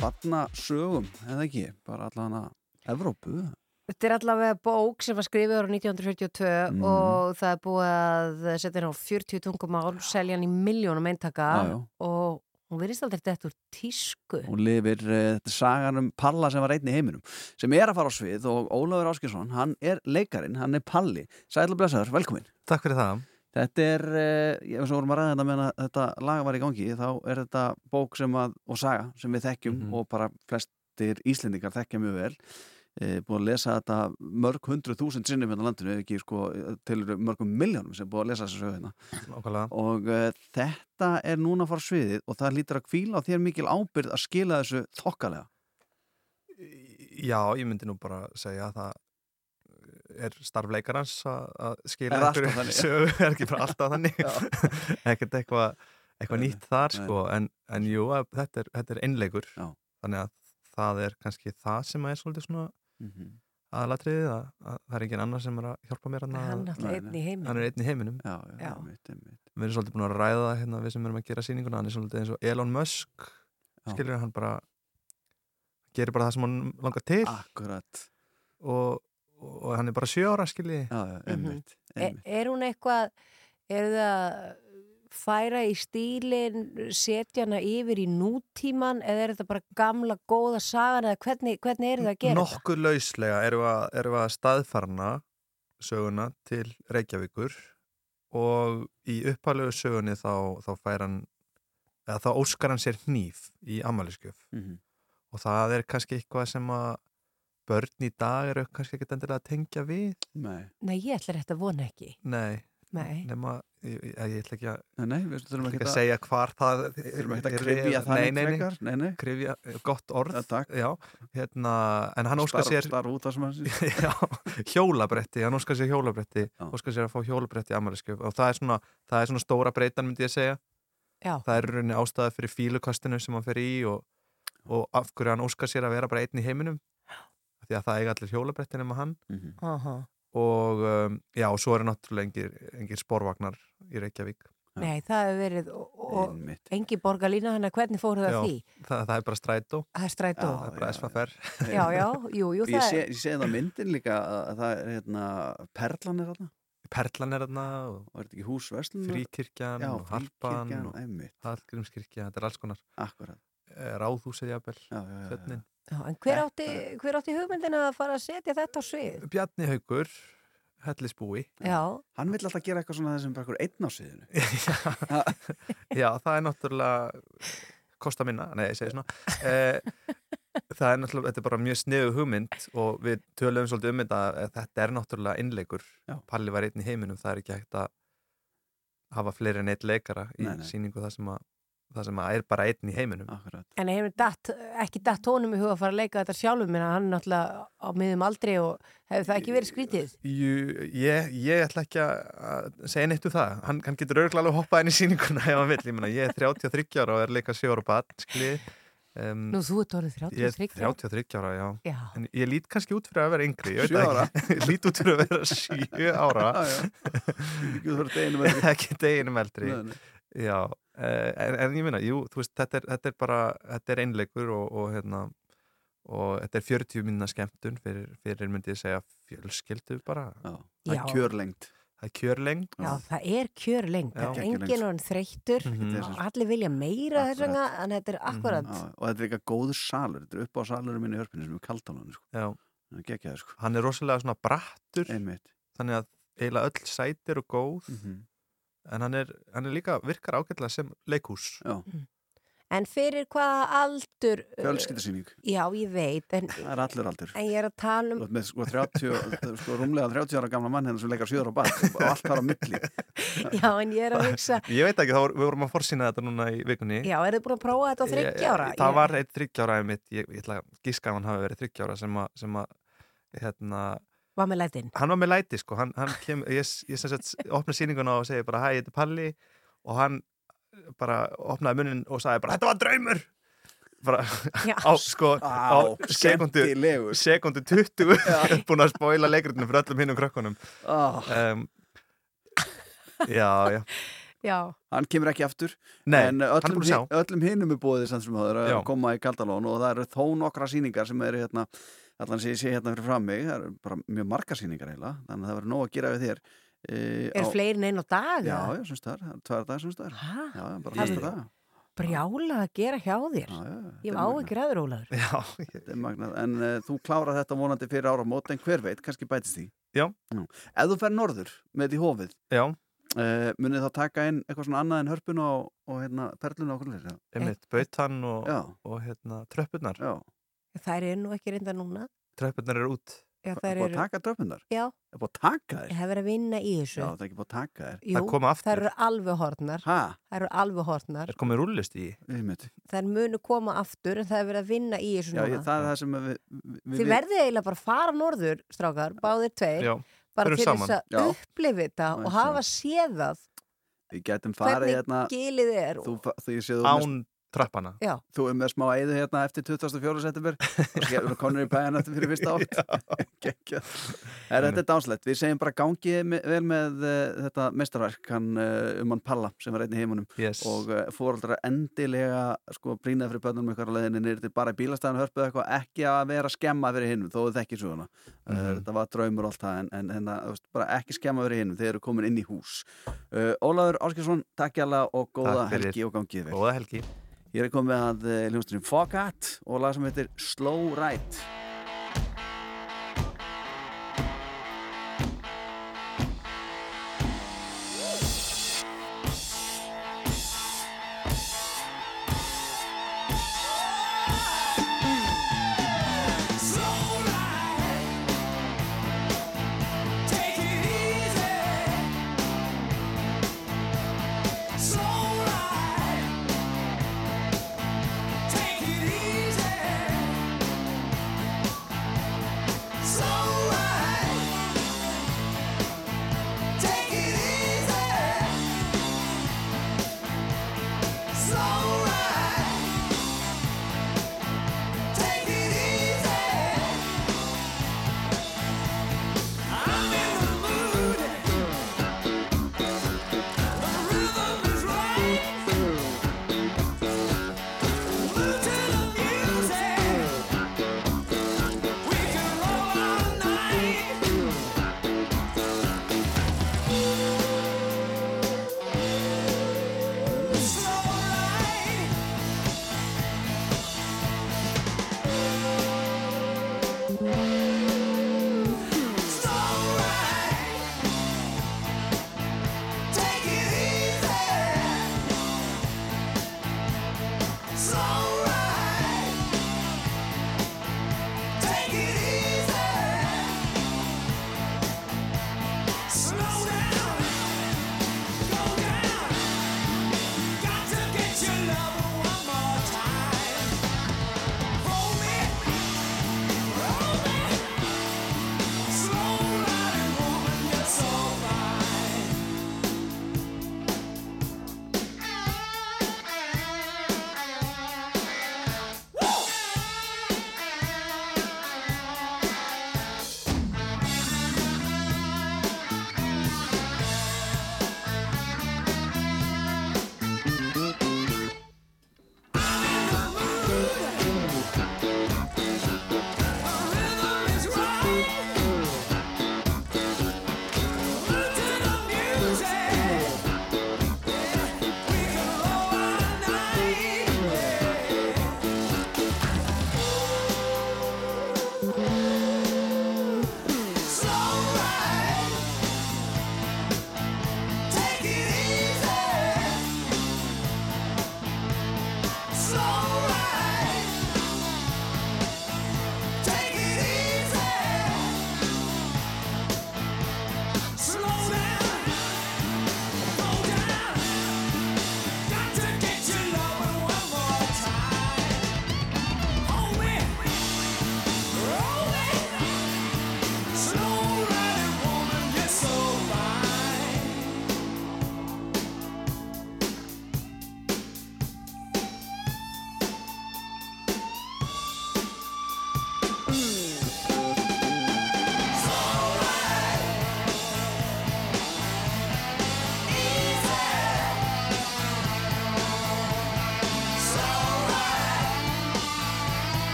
barnasögum, eða ekki, bara allan að Evrópu. Þetta er allavega bók sem var skrifið ára 1942 Mm. og það er búið að setja hérna á 40 tungumál, selja hann í miljónum eintaka og hún verðist aldrei þetta úr tísku. Hún lifir, uh, þetta sagan um Palla sem var einn í heiminum, sem er að fara á svið og Ólafur Áskilsson, hann er leikarin, hann er Palli. Sæðla blessaður, velkomin. Takk fyrir það. Þetta er, uh, ég veist að vorum að ræða þetta meðan að þetta laga var í gangi, þá er þetta bók sem að, og saga sem við þekkjum Mhm. og bara flestir Íslendingar þekkja mjög vel. E, búið að lesa þetta mörg hundru þúsund sinnum hérna á landinu, ekki sko til mörgum miljónum sem búið að lesa þessu sögu hérna. Og uh, þetta er núna að á sviðið og það lítur að kvíla á þér mikil ábyrð að skila þessu þokkalega. Já, ég myndi nú bara segja að það er starfleikarans að að skila Er einhverju sögu, er ekki bara alltaf þannig ekkert eitthvað Nei, nýtt þar sko en, en jú, að þetta er, þetta er einleikur Já. þannig að það er kannski það sem er svolítið svona Mhm. aðalatriðið að, að það er engin annar sem er að hjálpa mér Hann er í heiminum. hann er einn í heiminum. Já, já, Já. Einmitt, einmitt. við erum svolítið búin að ræða hérna við sem erum að gera sýninguna, hann er svolítið eins og Elon Musk skilur hann bara gerir bara það sem hann langar til. Akkurat. Og, og hann er bara sjö ára skilji Já, já, einmitt, Er, er hún eitthvað, er það færa í stílinn, setja hana yfir í nútíman eða er þetta bara gamla góða sagan eða hvernig, hvernig er það að gera þetta? Nokkuð lauslega erum við að, erum við að staðfarna söguna til Reykjavíkur og í upphæflegu sögunni þá, þá fær hann eða þá óskar hann sér hníf í ammæliskjöf Mhm. og það er kannski eitthvað sem að börn í dag eru kannski ekki endilega að tengja við Nei, Nei, ég ætla þetta að vona ekki. Nei, Nei. nema ég, ætla ekki að Nei, nei, við þurfum ekki að að- segja hvar það Þurfum ekki að kryfja það nei, nei, nei. Nei, nei. kryfja, gott orð. Já, hérna, en hann óskar sér starf út af sem hann já, hjólabretti, hann óskar sér hjólabretti óskar sér að fá hjólabretti í ammæliskjöf og það er svona, það er svona stóra breytan myndi ég segja. Já. það er í rauninni ástæða fyrir fílukastinu sem hann fer í og, og af hverju hann óskar sér að vera bara einn í heiminum. Af því að það eiga allir hjólabretti nema hann. Aha. Og um, já, og svo eru náttúrulega engir, engir sporvagnar í Reykjavík. Nei, það hefur verið og, og engi borgarlína, hann að hvernig fóru það Já, því? það, það er bara strætó. Það er strætó. það er bara SFR Já, já, jú, jú, Ég það sé, er- ég sé það á myndin líka að það er hérna, Perlan er þarna. Perlan er þarna og og er þetta ekki hús Vestlun Fríkirkjan Já, og Harpan og. Hallgrímskirkja, þetta er alls konar. Akkurat. Eh, Ráðhúsið jafnvel já, já, já. Já, en hver átti, hver átti hugmyndina að fara að setja þetta á svið? Bjarni Haugur, hellisbúi Já. Hann vill alltaf gera eitthvað svona þessum bara einhver einn á sviðinu Já, það er náttúrulega kosta minna, nei, ég segi svona eh, það er náttúrulega, þetta er bara mjög sniðu hugmynd og við töluðum svolítið um þetta að þetta er náttúrulega innleikur Já. Palli var einn í heiminum, það er ekki hægt að hafa fleiri en eitt leikara í Nei, nei. sýningu það sem að það sem að er bara einn í heiminum Akkurat. En hefur datt, ekki datt honum í huga að fara að leika þetta sjálfum, menn hann er náttúrulega á miðum aldri og hefur það ekki verið skrítið? Jú, ég, ég ætla ekki að segja neitt um það hann, hann getur örgulega alveg hoppað inn í sýninguna ef hann vill, ég meina ég er 33 ára og er leika 7 ára barn, skilji um, Nú, þú ert orðið 33 Ég er 33 ára, já. Já. En ég lít kannski út fyrir að vera yngri, ég veit ára? ekki. Ég lít út fyrir að vera 7 ára. Já, já. Ekki út fyrir deginum eldri. ekki deginum eldri. Nei, nei. Já, en, en ég minna, jú, þú veist, þetta er, þetta er bara, þetta er einleikur og, og hérna, og þetta er 40 minna skemmtun fyrir, fyrir myndi ég segja fjölskyldu bara. Já, það er kjörlengt. Það er kjörlengt. Já, það er kjör lengt, Já. það er Geggjuð enginn orðin þreyttur Mhm. og allir vilja meira þess vegna, en þetta er akkurat Já, og þetta er eitthvað góður salur þetta er upp á salurum minni í hörpinu sem það er geggjaði sko. Hann er rosalega svona brattur. Einmitt. Þannig að eiginlega öll sæti eru góð. Mhm. En hann er, hann er líka, virkar ágætlega sem leikhús. Já. En fyrir hvaða aldur uh, Fjölskyldusýning. Já, ég veit en, Það er allur aldur. en ég er að tala um með sko 30, sko rúmlega 30 ára gamla mann hérna sem leikar 7 ára bad og allt þar á milli. Já, en ég er að hugsa Ég veit ekki, þá voru- við vorum að forsýna þetta núna í vikunni. Já, er þið búin að prófa þetta á Ég- þryggja ára? Það Ég- var eitt þryggjára mitt, ég, ég ætla að gíska að hann hafi verið þryggjára sem að, sem að hérna, Var með lætin. Hann var með læti sko, hann, hann kem, ég, ég sem sagt opna sýninguna og segi bara hæ, ég heiti Palli. Og hann bara opnaði munnin og sagði bara þetta var draumur. Bara á sko á Á, sekundu, sekundu 20 búin að spóila leikritinu fyrir öllum hinnum krökkunum. Ah. um, já, já. Já, Hann kemur ekki aftur Nei, en hann er öllum, búinn að sjá. hin- öllum hinum er búið samt sem áður Já. að koma í Kaldalón og það eru þó nokkra sýningar sem eru hérna allan sem ég sé hérna fyrir fram mig það eru bara mjög marga sýningar eiginlega þannig að það verður nóg að gera við þér e, er fleiri en einn á dag? Já, já, sem staðar, það er tvær dagar sem staðar Hæ? Já, bara næsta dag Brjála að gera hjá þér Já, já, Ég er áhyggjur aður, Ólaður Já, Þetta er magnað, en uh, þú klárar þetta vonandi fyrir áramót, en hver veit, kannski bætist því Já. Ef þú fer norður með því hófið Já. Uh, munið þá taka inn eitthvað svona annað en hörpuna og, og hérna, perluna og okkur einmitt, bautan og, og hérna, tröppurnar Já. Þær eru nú ekki reynda núna. Tröppurnar eru út. Já, Það er búið að taka tröppunar Já, Það er búið að taka þér ég hef verið að vinna í þessu. Já, það er ekki búið að taka þér Jú, þær eru alveg hortnar Ha? Þær eru alveg hortnar er komið rúllist í Einmitt. Þær munu koma aftur en það er verið að vinna í þessu Já, núna. ég, það er það sem við, við Þið verðið eiginlega bara fara norður, strákar, báðir tveir Já, bara til þess Já. að upplifa þetta Já, og hafa séð það. Við getum farið hérna gilið er Þú, fa- þú, ég sé þú án trappana. Já. Þú er með smá eiðu hérna eftir 2004 september. Og skefur konur í pæðan eftir fyrir fyrsta átt. Geggjað. er Þetta er dánslegt, við segjum bara gangið me- vel með uh, þetta mestarverk hann uh, um hann Palla sem var einn í heimunum yes. og uh, fóreldrar endilega sko brýnað fyrir börnum ykkur á leiðinni niður til bara í bílastæðan hörpuð eitthvað ekki að vera að skemma fyrir hinnum þó þið ekki svona uh, Mhm. þetta var draumur og allt það en, en, en þú veist, bara ekki skemma fyrir hinnum þeir eru komin inn í hús. Uh, Ólaður Áskilsson, takk hjá Ég er komið að uh, hljómsdurinn Fogat og lag sem heitir Slow Ride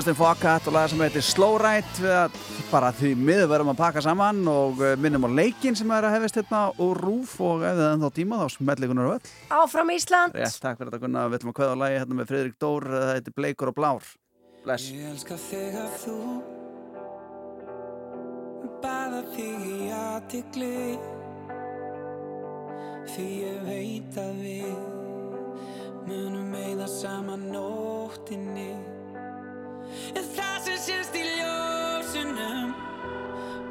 Hljóðstinn Fokat og laga sem heitir Slow Ride. Við að bara því miður verðum að pakka saman og eh, minnum á leikin sem er að hefist hérna úr rúf og ef það er ennþá tíma þá smetlikunar öll. Áfram Ísland. Rétt, takk fyrir þetta Gunnar, við ætlum að kveða á lagi hérna með Friðrik Dór, það heitir Bleikur og Blár. Bless. Ég elska þegar þú Baða þig í aðtikli Því ég veit að við Munum eigða saman nóttinni En það sem sést í ljósunum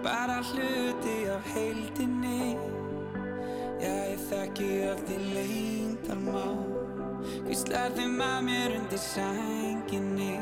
Bara hluti af heildinni. Já, ég þekki allt í lengdarmál Hvíslar þeim að mér undir sænginni